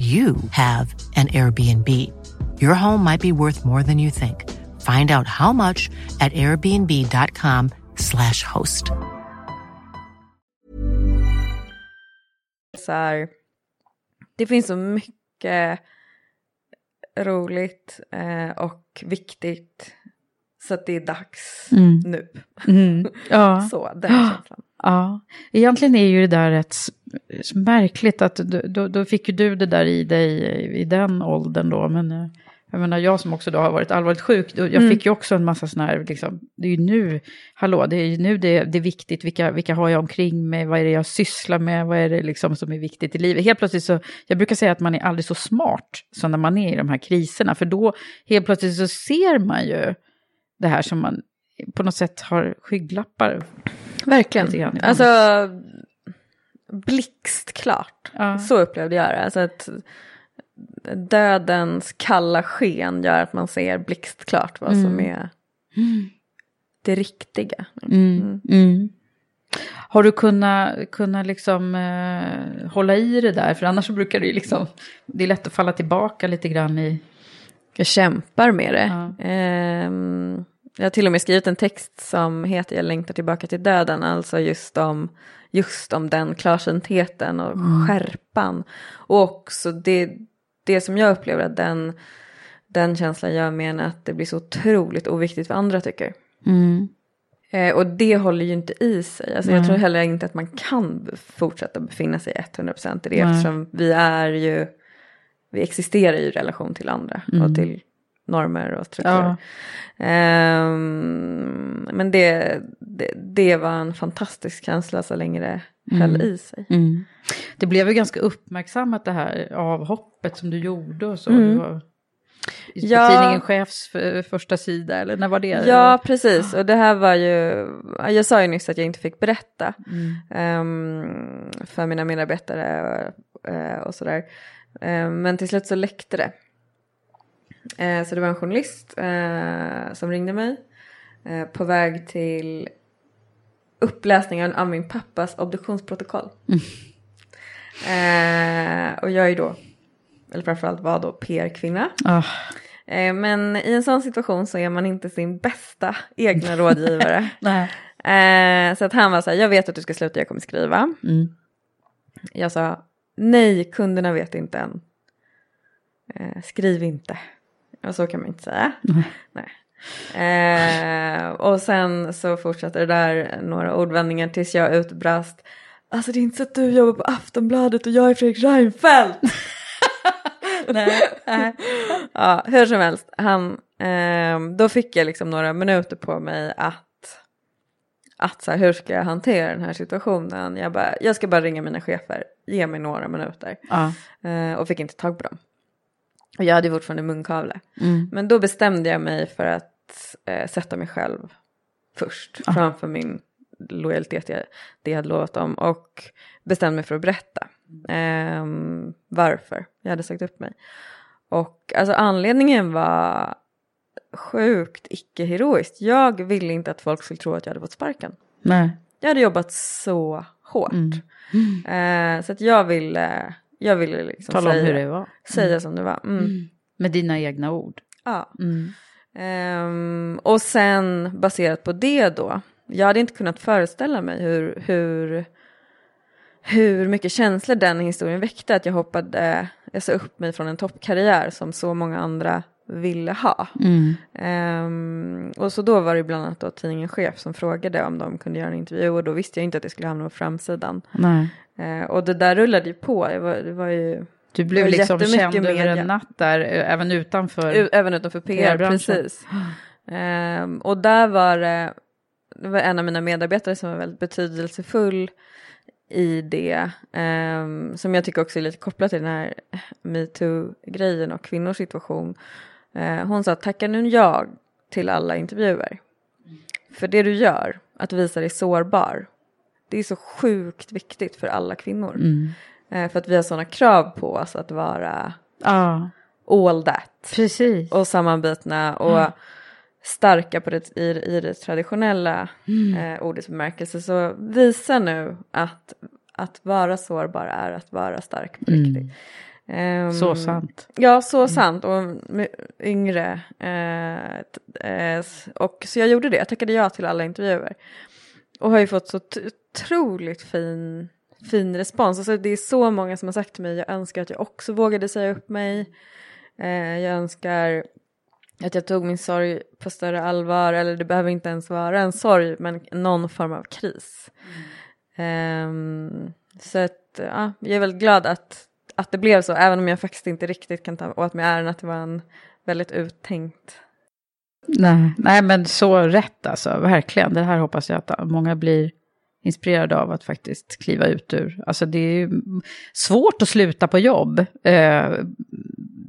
you have an Airbnb. Your home might be worth more than you think. Find out how much at airbnb.com/slash host. så här, det finns så mycket roligt eh, och viktigt så att det är dags nu. Mm. Ja. Så, den känslan. Ja, egentligen är ju det där rätt s- s- märkligt att du- då, då fick ju du det där i dig i den åldern då, men eh, jag menar jag som också då har varit allvarligt sjuk, jag fick ju också en massa sådana här, liksom, det är ju nu, hallå, det är ju nu det, det är viktigt, vilka, vilka har jag omkring mig, vad är det jag sysslar med, vad är det liksom som är viktigt i livet. Helt plötsligt så, jag brukar säga att man är aldrig så smart som när man är i de här kriserna, för då helt plötsligt så ser man ju det här som man på något sätt har skygglappar Verkligen. Alltså, blixtklart. Ja. Så upplevde jag det. Alltså att dödens kalla sken gör att man ser blixtklart vad som är det riktiga. Mm. Mm. Har du kunnat, kunnat liksom, eh, hålla i det där? För annars så brukar det ju liksom, det är lätt att falla tillbaka lite grann i... Jag kämpar med det. Ja. Ehm, jag har till och med skrivit en text som heter Jag längtar tillbaka till döden. Alltså just om, just om den klarsyntheten och skärpan. Och också det, det som jag upplever att den, den känslan gör med en att det blir så otroligt oviktigt vad andra tycker. Mm. Eh, och det håller ju inte i sig. Alltså jag tror heller inte att man kan fortsätta befinna sig 100% i det. Nej. Eftersom vi är ju, vi existerar ju i relation till andra och till normer och strukturer. Ja. Ehm, men det, det, det var en fantastisk känsla så länge det höll i sig. Mm. Det blev ju ganska uppmärksammat det här avhoppet som du gjorde och så. Mm. Du var i Ja. tidningen Chefs första sida, eller när var det? Ja, precis. Och det här var ju, jag sa ju nyss att jag inte fick berätta ehm, för mina medarbetare och, eh, och sådär. Ehm, men till slut så läckte det. Eh, så det var en journalist eh, som ringde mig på väg till uppläsningen av min pappas obduktionsprotokoll. Eh, och jag är då, eller framförallt var då PR-kvinna. Eh, Men i en sån situation så är man inte sin bästa egna rådgivare. Eh, så att han var så här, jag vet att du ska sluta, jag kommer skriva. Mm. Jag sa, nej, kunderna vet inte än. Eh, skriv inte. Och så kan man inte säga. Nej. Eh, och sen så fortsatte det där några ordvändningar tills jag utbrast. Alltså det är inte så att du jobbar på Aftonbladet och jag är Fredrik Reinfeldt. nej, nej. Ja, hur som helst, han, ehm, då fick jag liksom några minuter på mig att, att så här, hur ska jag hantera den här situationen? Jag, bara, jag ska bara ringa mina chefer, ge mig några minuter. Ja. Eh, och fick inte tag på dem. Och jag hade fortfarande munkavle. Mm. Men då bestämde jag mig för att eh, sätta mig själv först framför min lojalitet, jag, det jag hade lovat dem. Och bestämde mig för att berätta ehm, varför jag hade sagt upp mig. Och alltså anledningen var sjukt icke-heroiskt. Jag ville inte att folk skulle tro att jag hade fått sparken. Nej. Jag hade jobbat så hårt. Eh, så att jag ville, jag ville liksom Tala om säga, hur det var. säga som det var. Mm. Med dina egna ord. Ja. Ehm, och sen baserat på det då, jag hade inte kunnat föreställa mig hur, hur, hur mycket känslor den historien väckte. Att jag hoppade, jag sa upp mig från en toppkarriär som så många andra ville ha. Mm. Ehm, och så då var det bland annat då tidningen Chef som frågade om de kunde göra en intervju och då visste jag inte att det skulle hamna på framsidan. Eh, och det där rullade ju på, det var, det var ju Du blev liksom känd över en natt där, eh, även utanför. U- Även utanför PR, PR-branschen. precis. Ehm, och där var det, det var en av mina medarbetare som var väldigt betydelsefull i det. ehm, som jag tycker också är lite kopplat till den här metoo-grejen och kvinnors situation. Eh, hon sa tackar nu jag till alla intervjuer. För det du gör, att visa dig sårbar, det är så sjukt viktigt för alla kvinnor. Eh, för att vi har sådana krav på oss att vara Ja, all that precis. och sammanbitna och starka på det, i, i det traditionella eh, ordets bemärkelse. Så visa nu att, att vara sårbar är att vara stark på riktigt. Ehm, Så sant. Ja, så sant. Och yngre. Eh, eh, och så jag gjorde det. Jag tackade ja till alla intervjuer. Och har ju fått så otroligt fin, fin respons. Alltså det är så många som har sagt till mig, jag önskar att jag också vågade säga upp mig. Eh, jag önskar att jag tog min sorg på större allvar. Eller det behöver inte ens vara en sorg, men någon form av kris. Ehm, så att, ja, jag är väldigt glad att, att det blev så, även om jag faktiskt inte riktigt kan ta åt mig äran att det var en väldigt uttänkt. Nej, nej, men så rätt alltså, verkligen. Det här hoppas jag att många blir inspirerade av att faktiskt kliva ut ur. Alltså det är svårt att sluta på jobb eh,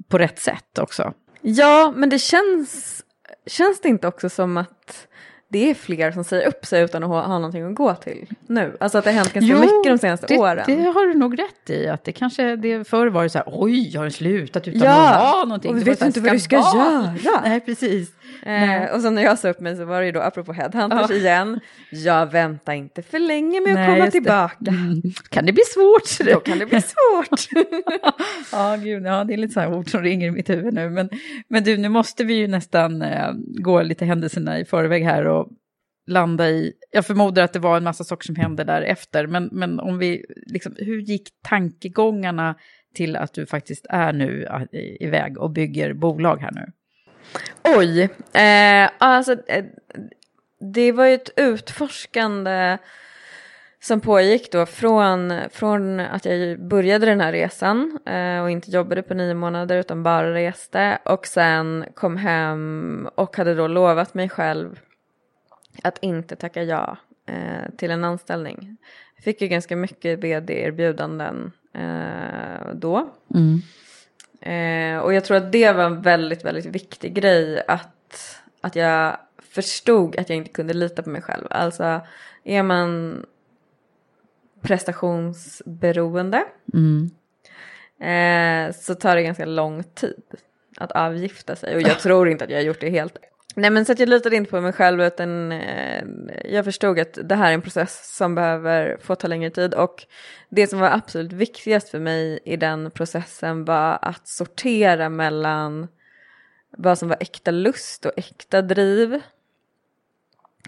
på rätt sätt också. Ja, men det känns, känns det inte också som att det är fler som säger upp sig utan att ha, ha någonting att gå till nu. Alltså att det har hänt ganska mycket de senaste det, åren. Det har du nog rätt i. Att det kanske, det förr var det så här, oj, har den slutat utan Ja, att ha någonting? och Det var vet här, inte vad du ska göra. Nej, precis. Eh, och sen när jag sa upp mig så var det ju då, apropå headhunters Ja. igen, jag väntar inte för länge med att Nej, komma just det. tillbaka. Mm. Kan det bli svårt? Då kan det bli svårt. ja, gud, ja, det är lite så här ord som ringer i mitt huvud nu. Men, men du, nu måste vi ju nästan eh, gå lite händelserna i förväg här och landa i, jag förmodar att det var en massa saker som hände därefter, men, men om vi, liksom, hur gick tankegångarna till att du faktiskt är nu eh, i- iväg och bygger bolag här nu? Oj, eh, alltså eh, det var ju ett utforskande som pågick då från, från att jag började den här resan eh, och inte jobbade på nio månader utan bara reste och sen kom hem och hade då lovat mig själv att inte tacka ja eh, till en anställning. Jag fick ju ganska mycket vd-erbjudanden eh, då. Mm. Eh, och jag tror att det var en väldigt, väldigt viktig grej att, att jag förstod att jag inte kunde lita på mig själv. Alltså är man prestationsberoende eh, så tar det ganska lång tid att avgifta sig. Och jag tror inte att jag har gjort det helt. Nej men så att jag litade inte på mig själv utan eh, jag förstod att det här är en process som behöver få ta längre tid. Och det som var absolut viktigast för mig i den processen var att sortera mellan vad som var äkta lust och äkta driv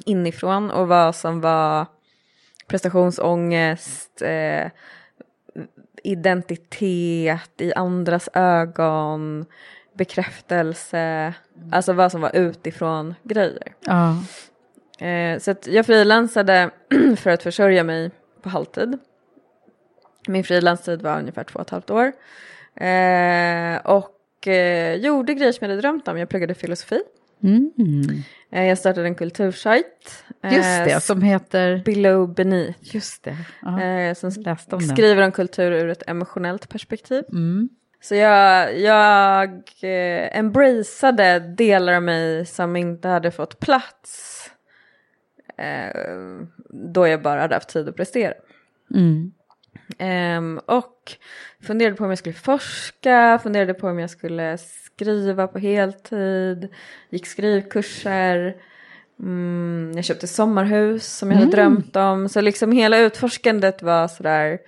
inifrån och vad som var prestationsångest, eh, identitet i andras ögon, bekräftelse, alltså vad som var utifrån grejer. Ja. Eh, så jag frilansade för att försörja mig på halvtid. Min frilanstid var ungefär två och ett halvt år. Eh, och eh, gjorde grejer som jag hade drömt om. Jag pluggade filosofi. Eh, jag startade en kultursajt. Just det, som heter... Below Beneath. Just det. Ja. Som om den. skriver om kultur ur ett emotionellt perspektiv. Mm. Så jag, jag eh, embraceade delar av mig som inte hade fått plats eh, då jag bara hade haft tid att prestera. Mm. Ehm, och funderade på om jag skulle forska, funderade på om jag skulle skriva på heltid, gick skrivkurser, mm, jag köpte sommarhus som jag hade drömt om. Så liksom hela utforskandet var sådär,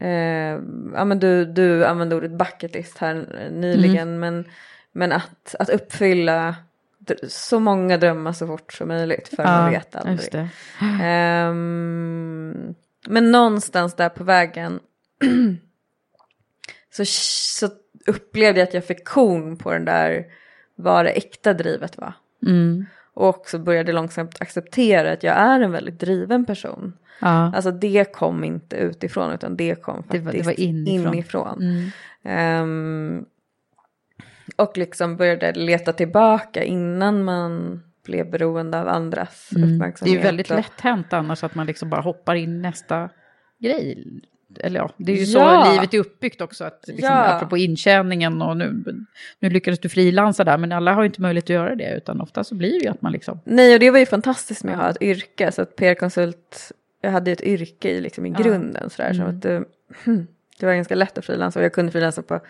eh, ja men du, du använde ordet bucket list här nyligen, men, men att, att uppfylla så många drömmar så fort som möjligt för man vet aldrig. Ehm, men någonstans där på vägen så, så upplevde jag att jag fick kon på den där vad det äkta drivet var. Mm. Och också började långsamt acceptera att jag är en väldigt driven person. Ja. Alltså det kom inte utifrån utan det kom Det faktiskt var- det var inifrån. inifrån. Mm. Ehm, och liksom började leta tillbaka innan man blev beroende av andras Mm. Det är uppmärksamhet. ju väldigt lätt hänt annars att man liksom bara hoppar in nästa grej. Eller ja, det är ju Ja. så livet är uppbyggt också. Att liksom, Ja. Apropå intjäningen och nu, nu lyckades du frilansa där, men alla har ju inte möjlighet att göra det, utan ofta så blir det ju att man liksom... Nej, och det var ju fantastiskt med att ha ett yrke. Så att PR-konsult, jag hade ju ett yrke i, liksom, i Ja. grunden. Sådär, så att det, det var ganska lätt att frilansa och jag kunde frilansa på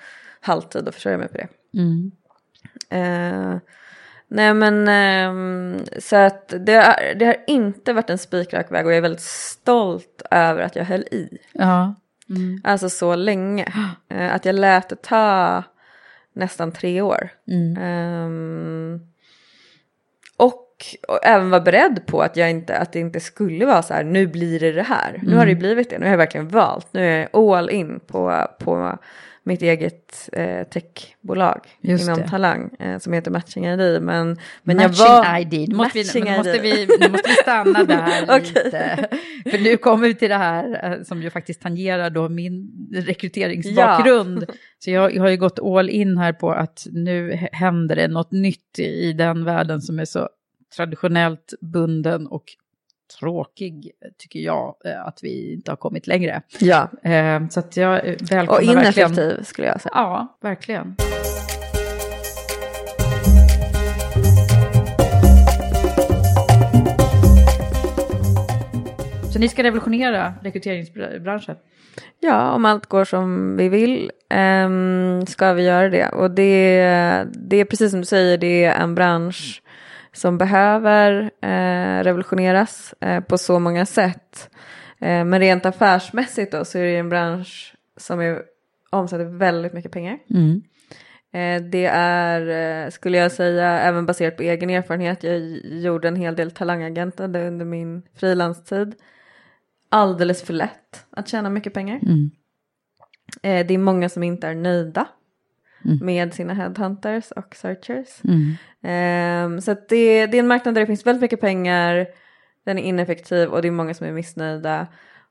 halvtid och försörja mig på det. Mm. Eh, nej men ehm, så att det, har- det har inte varit en spikrak väg och jag är väldigt stolt över att jag höll i. Ja. Alltså så länge. Eh, att jag lät det ta nästan tre år. Ehm, och, och även var beredd på att, jag inte, att det inte skulle vara så här, nu blir det det här. Nu har det ju blivit det, nu har jag verkligen valt. Nu är jag all in på, på mitt eget eh, techbolag Just inom det. Talang eh, som heter Matching ID. Men, men Matching jag var... ID, nu måste, vi, Matching måste ID. vi, nu måste vi stanna där Okej. lite. För nu kommer vi till det här eh, som ju faktiskt tangerar då min rekryteringsbakgrund. Så jag, jag har ju gått all in här på att nu händer det något nytt i den världen som är så traditionellt bunden och tråkig, tycker jag, eh, att vi inte har kommit längre. Ja, Eh, Så att jag eh, välkomnar och verkligen... ineffektiv skulle jag säga. Ja, verkligen. ni ska revolutionera rekryteringsbranschen? Ja, om allt går som vi vill um, ska vi göra det. Och det, det är precis som du säger, det är en bransch som behöver uh, revolutioneras uh, på så många sätt. Uh, men rent affärsmässigt då så är det en bransch som är, omsätter väldigt mycket pengar. Mm. Det är, skulle jag säga, även baserat på egen erfarenhet. Jag gjorde en hel del talangagentande under min frilanstid alldeles för lätt att tjäna mycket pengar. Mm. Eh, det är många som inte är nöjda Mm. med sina headhunters och searchers. Mm. Eh, så det, det är en marknad där det finns väldigt mycket pengar, den är ineffektiv och det är många som är missnöjda.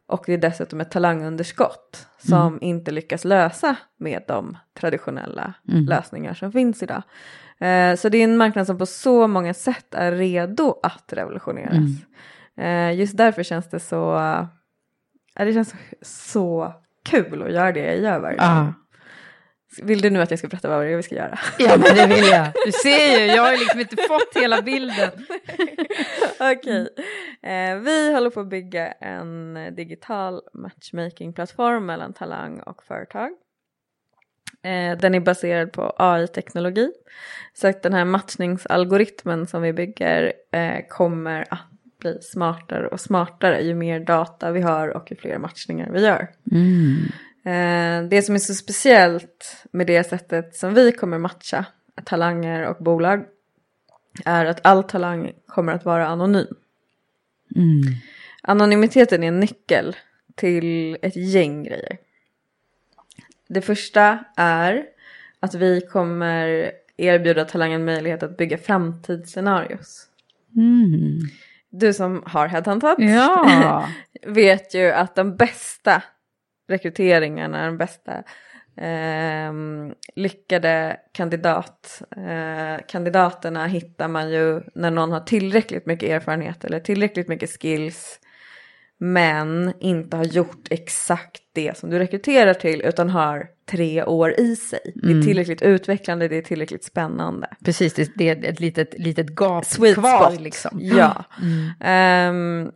Och det är dessutom ett talangunderskott som Mm. inte lyckas lösa med de traditionella Mm. lösningar som finns idag. Eh, så det är en marknad som på så många sätt är redo att revolutioneras. Mm. Eh, just därför känns det så, det känns så kul att göra det jag gör varje dag. Vill du nu att jag ska berätta vad det är vi ska göra? Ja, men det vill jag. Du ser ju, jag har liksom inte fått hela bilden. Okej, eh, vi håller på att bygga en digital matchmaking-plattform mellan talang och företag. Eh, den är baserad på AI-teknologi. Så att den här matchningsalgoritmen som vi bygger eh, kommer att bli smartare och smartare ju mer data vi har och ju fler matchningar vi gör. Mm. Eh, det som är så speciellt med det sättet som vi kommer matcha talanger och bolag är att all talang kommer att vara anonym. Mm. Anonymiteten är en nyckel till ett gäng grejer. Det första är att vi kommer erbjuda talangen möjlighet att bygga framtidsscenarios. Mm. Du som har headhuntat Ja. vet ju att de bästa rekryteringarna, de bästa ehm, lyckade kandidat, eh, kandidaterna hittar man ju när någon har tillräckligt mycket erfarenhet eller tillräckligt mycket skills men inte har gjort exakt det som du rekryterar till utan har tre år i sig. Det är Mm. tillräckligt utvecklande, det är tillräckligt spännande. Precis, det, är ett litet, litet gap Sweet kvar spot. liksom. Ja. Mm. Ehm,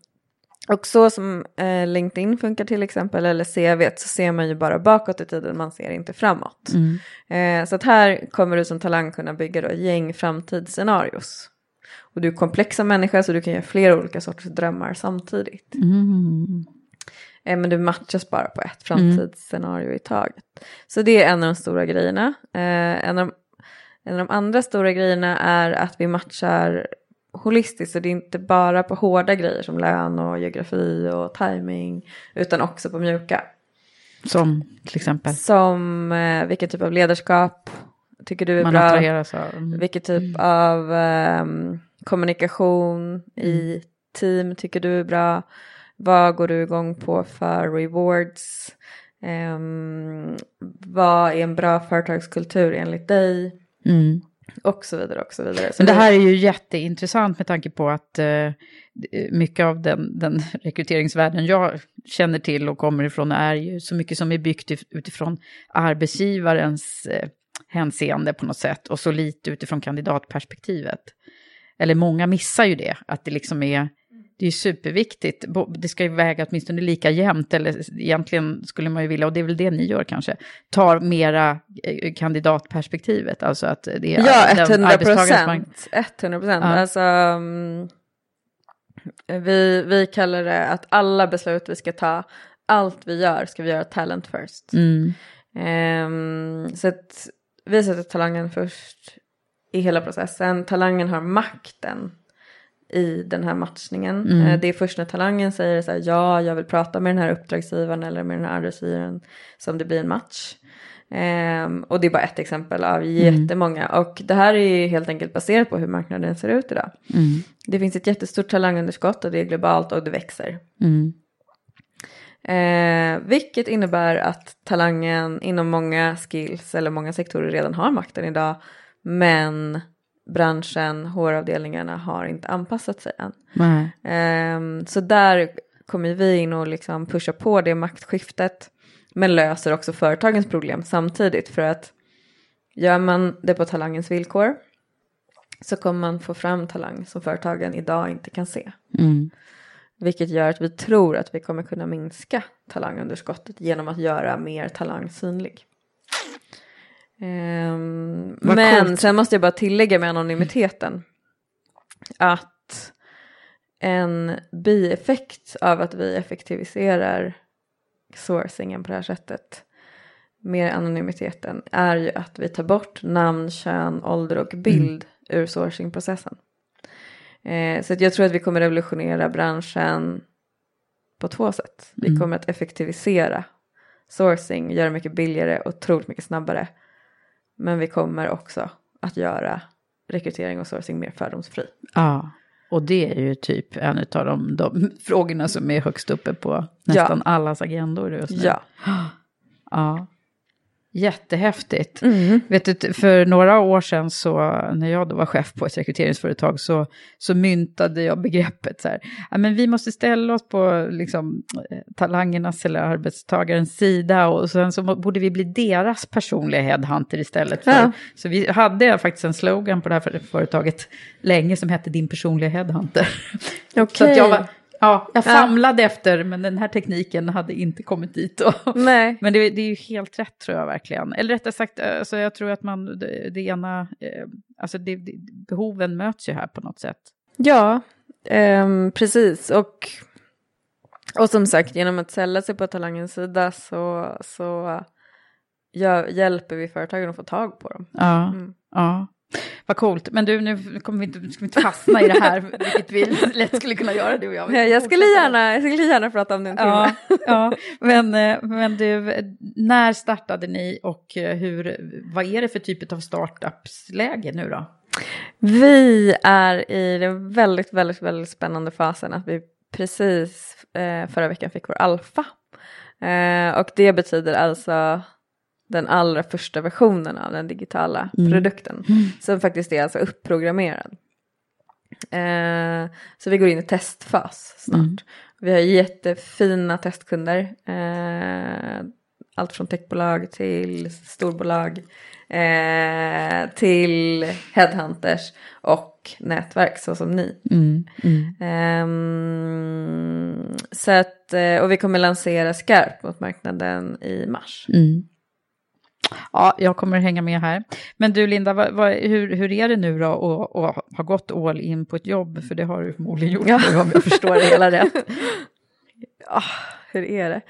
och så som eh, LinkedIn funkar till exempel, eller CV, så ser man ju bara bakåt i tiden, man ser inte framåt. Mm. Eh, så att här kommer du som talang kunna bygga då gäng framtidsscenarios. Och du är komplexa människa så du kan göra flera olika sorters drömmar samtidigt. Mm. Eh, men du matchas bara på ett framtidsscenario i taget. Så det är en av de stora grejerna. Eh, en, av de, en av de andra stora grejerna är att vi matchar holistiskt. Så det är inte bara på hårda grejer som lön och geografi och timing. Utan också på mjuka. Som till exempel. Som eh, vilken typ av ledarskap tycker du är Man bra? av. Mm. Vilken typ av ehm, kommunikation i team tycker du är bra? Vad går du igång på för rewards? Ehm, vad är en bra företagskultur enligt dig? Mm. Och så vidare och så vidare. Så Men det här är ju jätteintressant med tanke på att eh, mycket av den, den rekryteringsvärlden jag känner till och kommer ifrån är ju så mycket som är byggt ut- utifrån arbetsgivarens eh, hänseende på något sätt och så lite utifrån kandidatperspektivet. Eller många missar ju det, att det liksom är, det är superviktigt, det ska ju väga åtminstone lika jämnt, eller egentligen skulle man ju vilja, och det är väl det ni gör kanske, tar mera eh, kandidatperspektivet, alltså att det är Ja, den 100 arbetstagarens mark- procent. 100 procent. Ja. Alltså, mm, vi, vi kallar det att alla beslut vi ska ta, allt vi gör ska vi göra talent first. Mm. Ehm, så att vi sätter talangen först i hela processen. Talangen har makten i den här matchningen. Mm. Eh, det är först när talangen säger så här, ja, jag vill prata med den här uppdragsgivaren eller med den här arbetsgivaren som det blir en match. Ehm, och det är bara ett exempel av jättemånga. Och det här är ju helt enkelt baserat på hur marknaden ser ut idag. Mm. Det finns ett jättestort talangunderskott och det är globalt och det växer. Mm. Eh, vilket innebär att talangen inom många skills eller många sektorer redan har makten idag. Men branschen, HR-avdelningarna har inte anpassat sig än. Eh, så där kommer vi in och liksom pusha på det maktskiftet. Men löser också företagens problem samtidigt. För att gör man det på talangens villkor så kommer man få fram talang som företagen idag inte kan se. Mm. Vilket gör att vi tror att vi kommer kunna minska talangunderskottet genom att göra mer talang synlig. Vad men coolt. sen måste jag bara tillägga med anonymiteten. Att en bieffekt av att vi effektiviserar sourcingen på det här sättet med anonymiteten är ju att vi tar bort namn, kön, ålder och bild ur sourcingprocessen. Eh, så jag tror att vi kommer revolutionera branschen på två sätt. Vi Mm. kommer att effektivisera sourcing, göra det mycket billigare och otroligt mycket snabbare. Men vi kommer också att göra rekrytering och sourcing mer fördomsfri. Ja, och det är ju typ en av de, de frågorna som är högst uppe på nästan allas agendor just nu. Ja. Ja. Jättehäftigt. Mm. Vet du, för några år sedan så, när jag då var chef på ett rekryteringsföretag, så, så myntade jag begreppet så här, ja, men vi måste ställa oss på liksom, eh, talangernas eller arbetstagarens sida och sen så borde vi bli deras personliga headhunter istället. För. Ja. Så vi hade faktiskt en slogan på det här för- företaget länge som hette din personliga headhunter. Så att Okej. jag, var, ja, jag Ja. famlade efter, men den här tekniken hade inte kommit dit då. Nej. Men det, det är ju helt rätt tror jag verkligen. Eller rättare sagt, alltså, jag tror att man, det, det ena, eh, alltså det, behoven möts ju här på något sätt. Ja, ehm, precis. Och, och som sagt, genom att sälja sig på talangens sida så, så gör, hjälper vi företagen att få tag på dem. Ja, Mm. ja. Vad coolt. Men du, nu kommer vi inte, ska vi inte fastna i det här, vilket vi lätt skulle kunna göra du och jag. Jag skulle gärna, jag skulle gärna prata om det en timme. Ja, ja. Men, eh, men du, när startade ni och eh, hur, vad är det för typ av startupsläge nu då? Vi är i den väldigt, väldigt, väldigt spännande fasen att vi precis eh, förra veckan fick vår alfa. Eh, och det betyder alltså den allra första versionen av den digitala produkten. Som faktiskt är alltså uppprogrammerad. Eh, så vi går in i testfas snart. Vi har jättefina testkunder. Eh, allt från techbolag till storbolag. Eh, till headhunters och nätverk så som ni. Ehm, så att, eh, och vi kommer lansera skarpt mot marknaden i mars. Ja, jag kommer hänga med här. Men du Linda, vad, vad, hur, hur är det nu då att att ha gått all in på ett jobb? För det har du förmodligen gjort, Ja. om jag förstår det hela rätt. Ah, hur är det?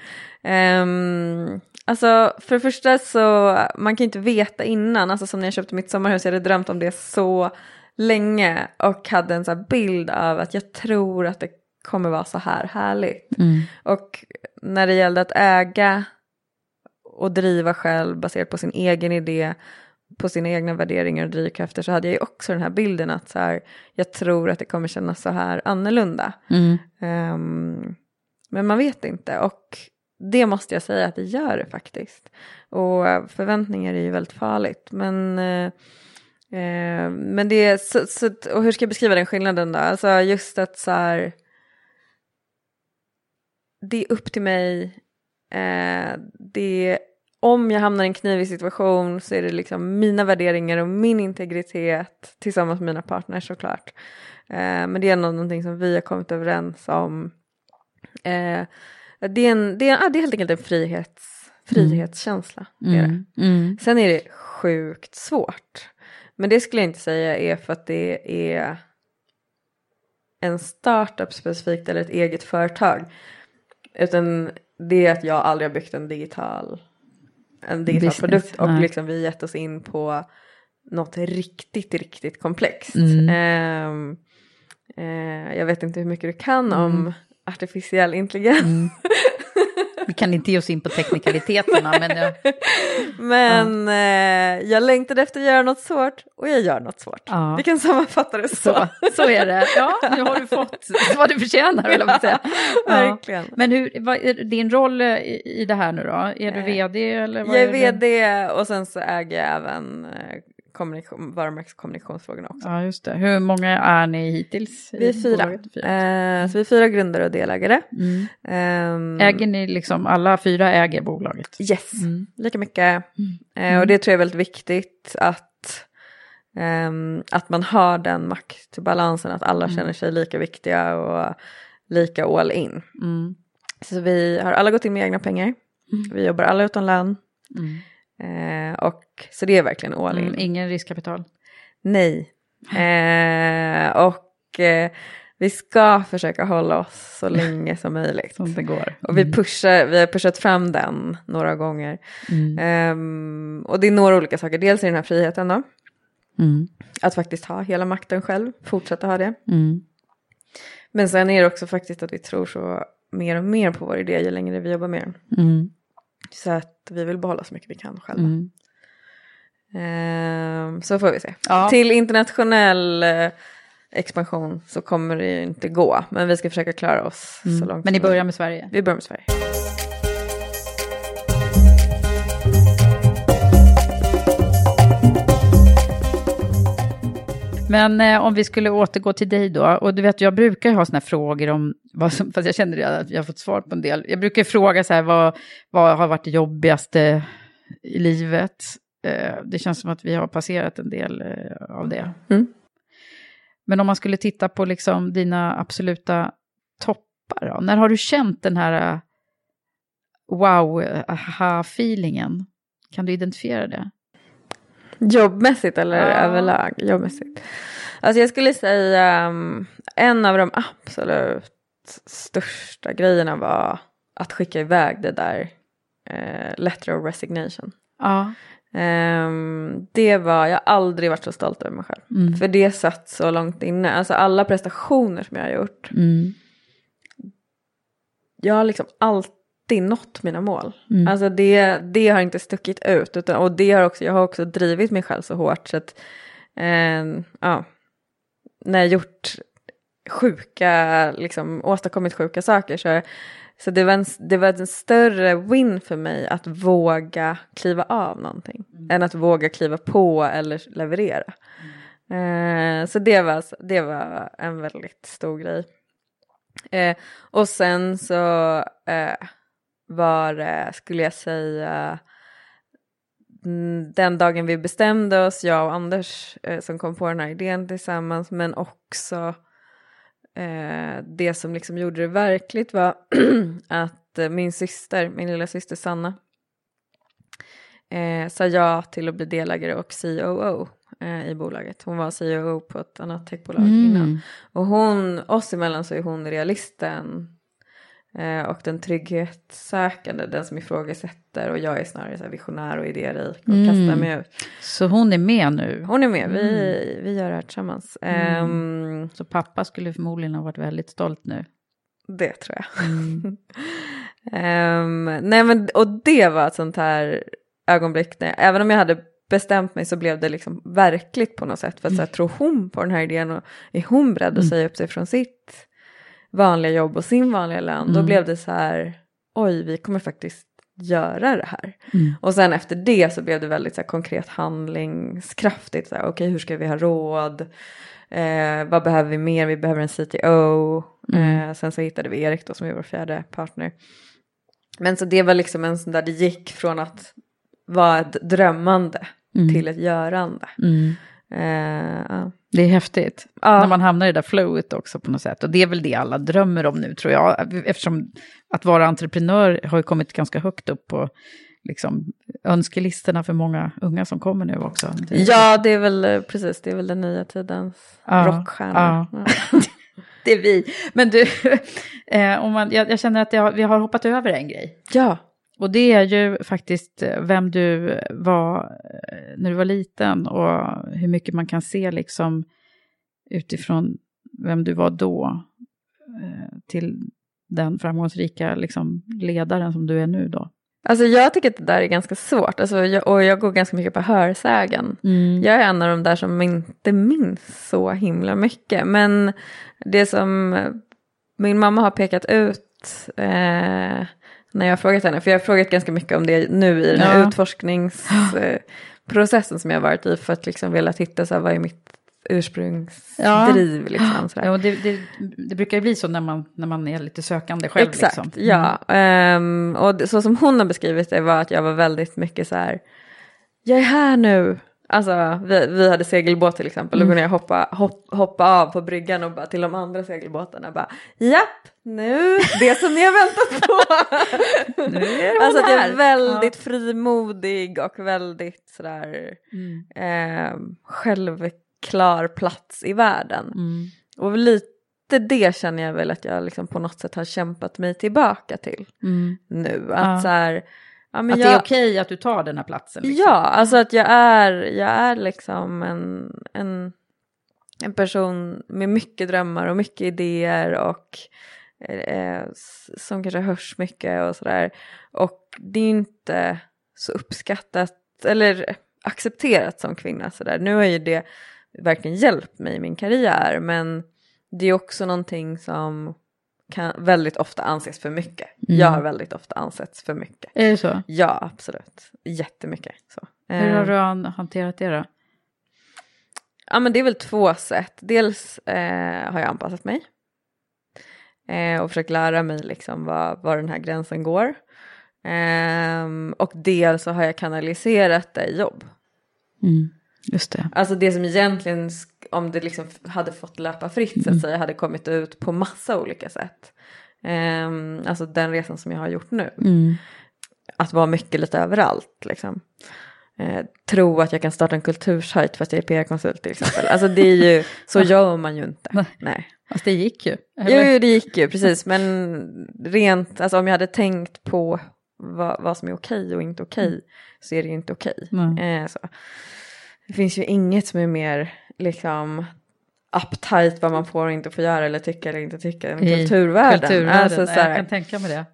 Ehm, alltså för det första så, man kan inte veta innan, alltså som när jag köpte mitt sommarhus, jag hade drömt om det så länge och hade en så här bild av att jag tror att det kommer vara så här härligt. Och när det gällde att äga och driva själv baserat på sin egen idé, på sina egna värderingar och drivkrafter så hade jag ju också den här bilden att så här, jag tror att det kommer kännas så här annorlunda. Ehm, men man vet inte och det måste jag säga att det gör det faktiskt. Och förväntningar är ju väldigt farligt. Men, eh, men det är, så, så, och hur ska jag beskriva den skillnaden då? Alltså just att så här, det är upp till mig. Eh, det, om jag hamnar i en knivig situation så är det liksom mina värderingar och min integritet tillsammans med mina partners såklart. Eh, men det är nog någonting som vi har kommit överens om. Eh, det, är en, det, är, ja, det är helt enkelt en frihets, frihetskänsla. Är det. Mm. Sen är det sjukt svårt. Men det skulle jag inte säga är för att det är en startup specifikt eller ett eget företag. Utan det är att jag aldrig har byggt en digital, en digital Business, produkt och nej. liksom vi gett oss in på något riktigt, riktigt komplext. Mm. Ehm, eh, jag vet inte hur mycket du kan om artificiell intelligens. Mm. Vi kan inte ge oss in på teknikaliteterna, men jag, Men eh, jag längtade efter att göra något svårt och jag gör något svårt. Ja. Vi kan sammanfatta det så. så, så är det. Ja, nu har du fått vad du förtjänar, eller vad säga. verkligen. Men hur, vad är din roll eh, i, i det här nu då? Är du Eh, vd eller? Vad Jag är det? vd och sen så äger jag även eh, varumärkeskommunikationsfrågorna också. Ja, just det. Hur många är ni hittills? Vi är fyra. Eh, så vi är fyra grundare och delägare. Mm. Ehm, Äger ni liksom, alla fyra äger bolaget? Yes, Mm. lika mycket. Eh, och det tror jag är väldigt viktigt att, ehm, att man har den maktbalansen, att alla känner sig lika viktiga och lika all in. Mm. Så vi har alla gått in med egna pengar. Vi jobbar alla utan lön. Mm. Eh, och, så det är verkligen all in. Mm, ingen riskkapital. Nej. Eh, och eh, vi ska försöka hålla oss så länge som möjligt. Som det går. Och vi, pushar, vi har pushat fram den några gånger. Mm. Ehm, och det är några olika saker. Dels är den här friheten då. Mm. Att faktiskt ha hela makten själv. Fortsätta ha det. Mm. Men sen är det också faktiskt att vi tror så mer och mer på vår idé ju längre vi jobbar med den. Mm. Så att vi vill behålla så mycket vi kan själva. Mm. Ehm, så får vi se. Ja. Till internationell eh, expansion så kommer det ju inte gå. Men vi ska försöka klara oss så långt Mm. Men ni börjar med Sverige? Vi börjar med Sverige. Men eh, om vi skulle återgå till dig då, och du vet jag brukar ju ha sådana här frågor om, vad som, fast jag känner att jag har fått svar på en del. Jag brukar fråga så här, vad, vad har varit det jobbigaste i livet? Eh, det känns som att vi har passerat en del eh, av det. Mm. Men om man skulle titta på liksom dina absoluta toppar, då, när har du känt den här eh, wow-aha-feelingen? Kan du identifiera det? Jobbmässigt eller Ja. överlag? Jobbmässigt. Alltså jag skulle säga um, en av de absolut största grejerna var att skicka iväg det där eh, letter of resignation. Ja. Ehm, det var, jag har aldrig varit så stolt över mig själv. Mm. För det satt så långt inne. Alltså alla prestationer som jag har gjort. Mm. Jag har liksom alltid nått mina mål. Mm. Alltså det, det har inte stuckit ut. Utan, och det har också, jag har också drivit mig själv så hårt. Så att, ehm, ja, när jag gjort sjuka, liksom åstadkommit sjuka saker så, så det, var en, det var en större win för mig att våga kliva av någonting. Än att våga kliva på eller leverera. Eh, så det var, det var en väldigt stor grej. Eh, och sen så eh, var det, skulle jag säga, mm, den dagen vi bestämde oss, jag och Anders eh, som kom på den här idén tillsammans, men också eh, det som liksom gjorde det verkligt var att eh, min syster, min lilla syster Sanna, eh, sa ja till att bli delägare och COO eh, i bolaget. Hon var COO på ett annat techbolag Mm. innan. Och hon, oss emellan så är hon realisten eh, och den trygghetssökande, den som ifrågasätter och jag är snarare så visionär och idérik och Mm. kastar mig ut. Så hon är med nu? Hon är med, vi, vi gör det här tillsammans. Mm. Ehm, Så pappa skulle förmodligen ha varit väldigt stolt nu. det tror jag. Mm. Ehm, nej men, och det var ett sånt här ögonblick, när, även om jag hade bestämt mig så blev det liksom verkligt på något sätt. För att så här, tror hon på den här idén och är hon beredd att säga upp sig från sitt vanliga jobb och sin vanliga lön, då Mm. blev det så här, oj vi kommer faktiskt göra det här. Mm. Och sen efter det så blev det väldigt så här, konkret handlingskraftigt. Okej, hur ska vi ha råd? Eh, vad behöver vi mer? Vi behöver en CTO. Mm. Eh, sen så hittade vi Erik då som är vår fjärde partner. Men så det var liksom en sån där, det gick från att vara ett drömmande Mm. till ett görande. Mm. Eh, ja. Det är häftigt. Ja. När man hamnar i det där flowet också på något sätt. Och det är väl det alla drömmer om nu tror jag. Eftersom att vara entreprenör har ju kommit ganska högt upp på liksom, önskelistorna för många unga som kommer nu också. Det- ja, det är väl eh, precis, det är väl den nya tidens Ja, rockstjärna. ja. Ja. det är vi. Men du, eh, om man, jag, jag känner att jag, vi har hoppat över en grej. ja. Och det är ju faktiskt eh, vem du var eh, när du var liten och hur mycket man kan se liksom utifrån vem du var då eh, till den framgångsrika liksom, ledaren som du är nu då. Alltså jag tycker att det där är ganska svårt. Alltså, jag, och jag går ganska mycket på hörsägen. Jag är en av de där som inte minns så himla mycket. Men det som min mamma har pekat ut eh, när jag har frågat henne, för jag har frågat ganska mycket om det nu i den här Ja. utforskningsprocessen som jag har varit i för att liksom vilja hitta så här, vad är mitt ursprungsdriv. Liksom, sådär. Ja, det, det, det brukar ju bli så när man, när man är lite sökande själv. Exakt, liksom. ja. Ehm, och så som hon har beskrivit det var att jag var väldigt mycket så här, jag är här nu, Alltså vi, vi hade segelbåt till exempel, då kunde jag hoppa, hopp, hoppa av på bryggan och bara till de andra segelbåtarna bara japp, nu, det som ni har väntat på. Nu är alltså att jag är väldigt frimodig och väldigt sådär eh, självklar plats i världen. Mm. Och lite det känner jag väl att jag liksom på något sätt har kämpat mig tillbaka till Mm. nu. Att Ja. så här, ja, Att jag, det är okej att du tar den här platsen. Liksom. Ja, alltså att jag är, jag är liksom en, en, en person med mycket drömmar och mycket idéer och eh, som kanske hörs mycket och sådär. Och det är inte så uppskattat eller accepterat som kvinna sådär. Nu har ju det verkligen hjälpt mig i min karriär men det är också någonting som kan väldigt ofta anses för mycket. Mm. Jag har väldigt ofta ansetts för mycket. Är det så? Ja, absolut. Jättemycket. Så. Hur har Eh, du han- hanterat det då? Ja, men det är väl två sätt. Dels eh, har jag anpassat mig eh, och försökt lära mig liksom var, var den här gränsen går. Ehm, och dels så har jag kanaliserat det i jobb. Mm. Just det. Alltså det som egentligen, om det liksom hade fått löpa fritt så att säga, hade kommit ut på massa olika sätt. Ehm, alltså den resan som jag har gjort nu. Mm. att vara mycket lite överallt. Liksom. Eh, tro att jag kan starta en kultursajt fast jag är PR-konsult till exempel. Alltså det är ju, så gör man ju inte. Nej. Nej. Fast det gick ju. Jo, jo, det gick ju precis. Men rent, alltså om jag hade tänkt på vad, vad som är okej och inte okej så är det ju inte okej. Eh, så. Det finns ju inget som är mer liksom uptight vad man får och inte får göra eller tycka eller inte tycka I kulturvärlden. Kulturvärlden. Alltså, så här, jag kan tänka mig det.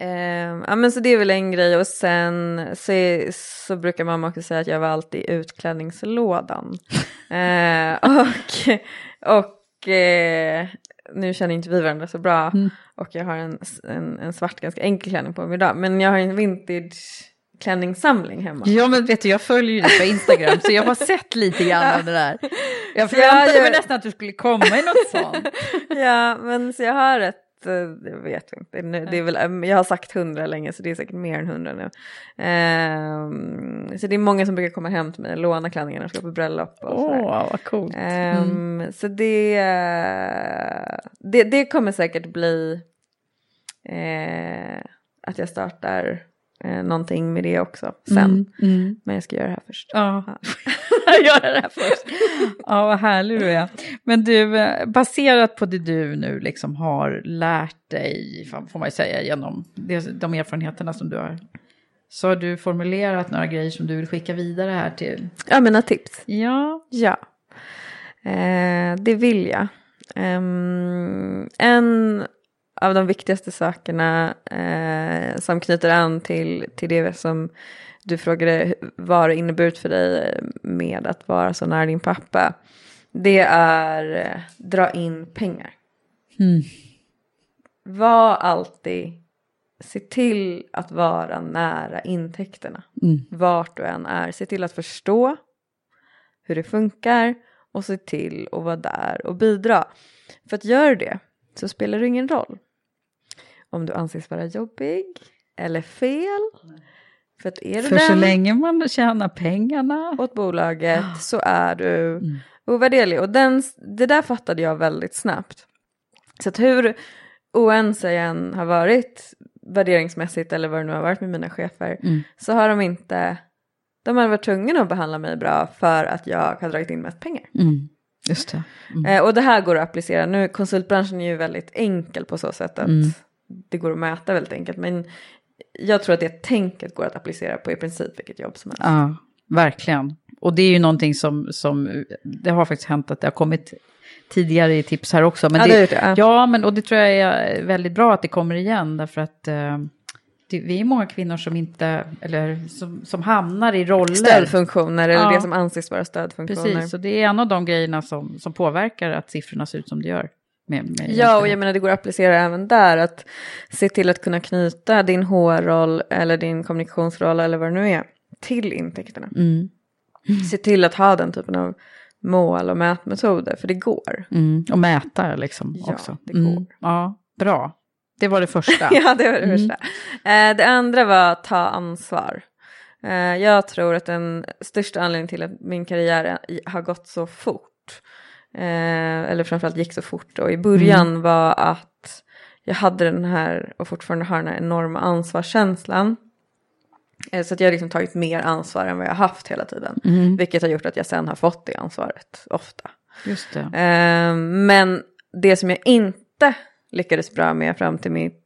Eh, ja men så det är väl en grej och sen så, är, så brukar mamma också säga att jag var alltid i utklädningslådan. eh, och och eh, nu känner inte vi varandra så bra och jag har en, en, en svart ganska enkel klänning på mig idag men jag har en vintage klänningssamling hemma. Ja men vet du, jag följer ju dig på Instagram så jag har sett lite grann av det där. Jag Så jag förväntade mig nästan att du skulle komma i något sånt. ja men så jag har ett, eh, jag vet inte, nu, det är väl, eh, jag har sagt hundra länge så det är säkert mer än hundra nu. Ehm, så det är många som brukar komma hem till mig och låna klänningar när de ska på bröllop Åh, sådär. vad coolt. Ehm, Så det, eh, det, det kommer säkert bli eh, att jag startar eh, någonting med det också sen. Mm. Men jag ska göra det här först. Ja, gör det här först. Ja, vad härlig du är. Men du, eh, baserat på det du nu liksom har lärt dig, får man ju säga, genom de erfarenheterna som du har, så har du formulerat några grejer som du vill skicka vidare här till? Ja, mina tips. Ja. Ja, eh, det vill jag. Ehm, en av de viktigaste sakerna eh, som knyter an till, till det som du frågade vad det inneburit för dig med att vara så nära din pappa. Det är eh, dra in pengar. Mm. Var alltid, se till att vara nära intäkterna. Mm. Vart du än är. Se till att förstå hur det funkar och se till att vara där och bidra. För att gör det så spelar det ingen roll om du anses vara jobbig eller fel. För att är du För så länge man tjänar pengarna. åt bolaget så är du Mm. ovärderlig. Och den, det där fattade jag väldigt snabbt. Så att hur oense jag än har varit värderingsmässigt eller vad det nu har varit med mina chefer Mm. så har de inte, de har varit tvungna att behandla mig bra för att jag har dragit in mest pengar. Mm. Just det. Mm. Eh, och det här går att applicera, nu konsultbranschen är ju väldigt enkel på så sätt att Mm. det går att mäta väldigt enkelt men jag tror att det tänket går att applicera på i princip vilket jobb som helst. Ja, verkligen. Och det är ju någonting som, som, det har faktiskt hänt att det har kommit tidigare i tips här också. Men Ja, det det, ja. ja, men och det tror jag är väldigt bra att det kommer igen, därför att eh, det, vi är många kvinnor som inte, eller som, som hamnar i roller. Stödfunktioner eller Ja. det som anses vara stödfunktioner. Precis, och det är en av de grejerna som, som påverkar att siffrorna ser ut som det gör. Med, med Ja, och jag menar det går att applicera även där. Att se till att kunna knyta din HR-roll eller din kommunikationsroll eller vad det nu är till intäkterna. Mm, Se till att ha den typen av mål och mätmetoder, för det går. mm, och mäta liksom Ja, också. det går. Mm, ja, bra. Det var det första. Ja, det var det första. Eh, det andra var att ta ansvar. Eh, jag tror att den största anledningen till att min karriär har gått så fort, eh, eller framförallt gick så fort då i början mm. var att jag hade den här och fortfarande har den här enorma ansvarskänslan. Så att jag har liksom tagit mer ansvar än vad jag haft hela tiden. Mm. Vilket har gjort att jag sen har fått det ansvaret ofta. Just det. Men det som jag inte lyckades bra med fram till mitt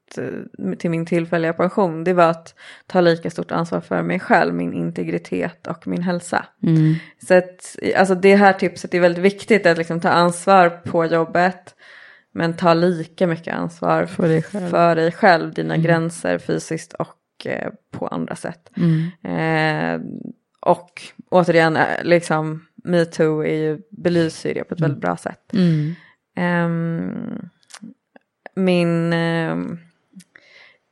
till min tillfälliga pension, det var att ta lika stort ansvar för mig själv, min integritet och min hälsa. Mm. Så att, alltså det här tipset är väldigt viktigt, att liksom ta ansvar på jobbet, men ta lika mycket ansvar för dig själv, för dig själv dina mm. gränser fysiskt och eh, på andra sätt. Mm. Eh, och återigen, eh, liksom metoo är ju, belyser det på ett väldigt bra sätt. Um, min um,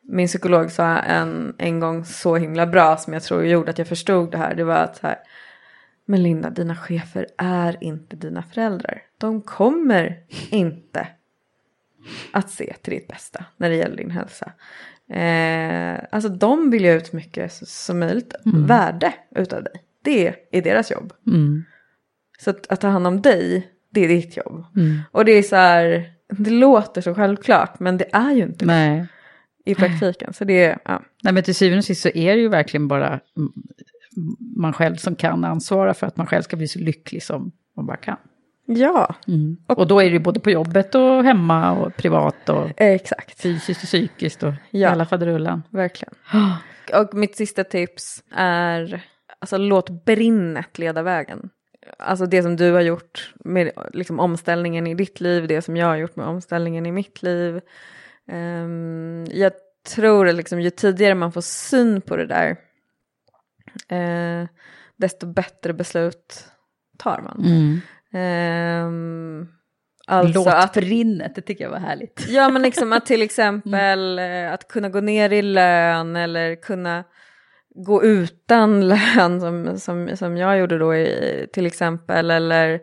min psykolog sa en, en gång så himla bra som jag tror gjorde att jag förstod det här. Det var att så här, men Linda, dina chefer är inte dina föräldrar. De kommer inte att se till ditt bästa när det gäller din hälsa. Eh, alltså de vill ju ut mycket som möjligt mm. värde utav dig. Det är deras jobb. Mm. Så att, att, ta hand om dig, det är ditt jobb. Mm. Och det är så här, det låter så självklart men det är ju inte Nej. det i praktiken. Så det, ja. Nej, men till syvende och sist så är det ju verkligen bara man själv som kan ansvara för att man själv ska bli så lycklig som man bara kan. Ja. Mm. Och, och, då är det ju både på jobbet och hemma och privat och exakt. fysiskt och psykiskt och ja. hela faderullan. Verkligen. och mitt sista tips är, alltså låt brinnet leda vägen. Alltså det som du har gjort med liksom, omställningen i ditt liv, det som jag har gjort med omställningen i mitt liv. Um, jag tror att liksom, ju tidigare man får syn på det där, uh, desto bättre beslut tar man. Mm. Um, alltså Låt att, brinnet, det tycker jag var härligt. Ja men liksom att till exempel mm. att kunna gå ner i lön eller kunna gå utan lön som, som, som jag gjorde då i, till exempel. Eller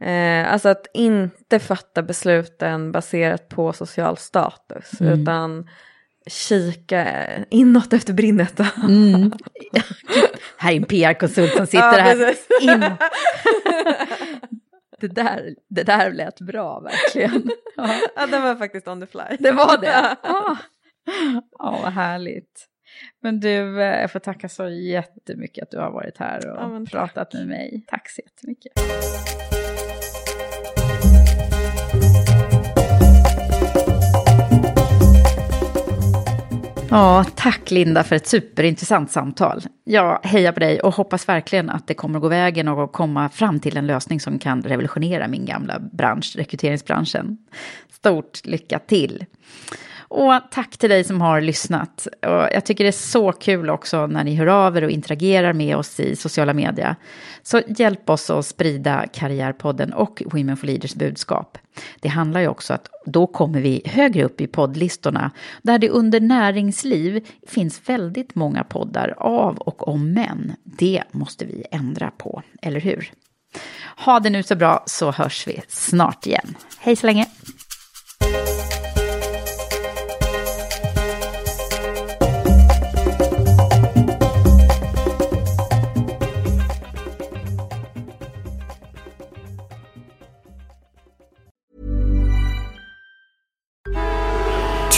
Eh, alltså att inte fatta besluten baserat på social status mm. utan kika inåt efter brinnet. Mm. här är en PR-konsult som sitter ja, här. In. det, där, det där lät bra verkligen. Ja. ja, den var faktiskt on the fly. Det var det? Ja, oh, vad härligt. Men du, eh, jag får tacka så jättemycket att du har varit här och ja, pratat tack. med mig. Tack så jättemycket. Ja, tack Linda för ett superintressant samtal. Jag hejar på dig och hoppas verkligen att det kommer att gå vägen och komma fram till en lösning som kan revolutionera min gamla bransch, rekryteringsbranschen. Stort lycka till! Och tack till dig som har lyssnat. Och jag tycker det är så kul också när ni hör av er och interagerar med oss i sociala medier. Så hjälp oss att sprida Karriärpodden och Women for Leaders budskap. Det handlar ju också att då kommer vi högre upp i poddlistorna där det under näringsliv finns väldigt många poddar av och om män. Det måste vi ändra på, eller hur? Ha det nu så bra så hörs vi snart igen. Hej så länge!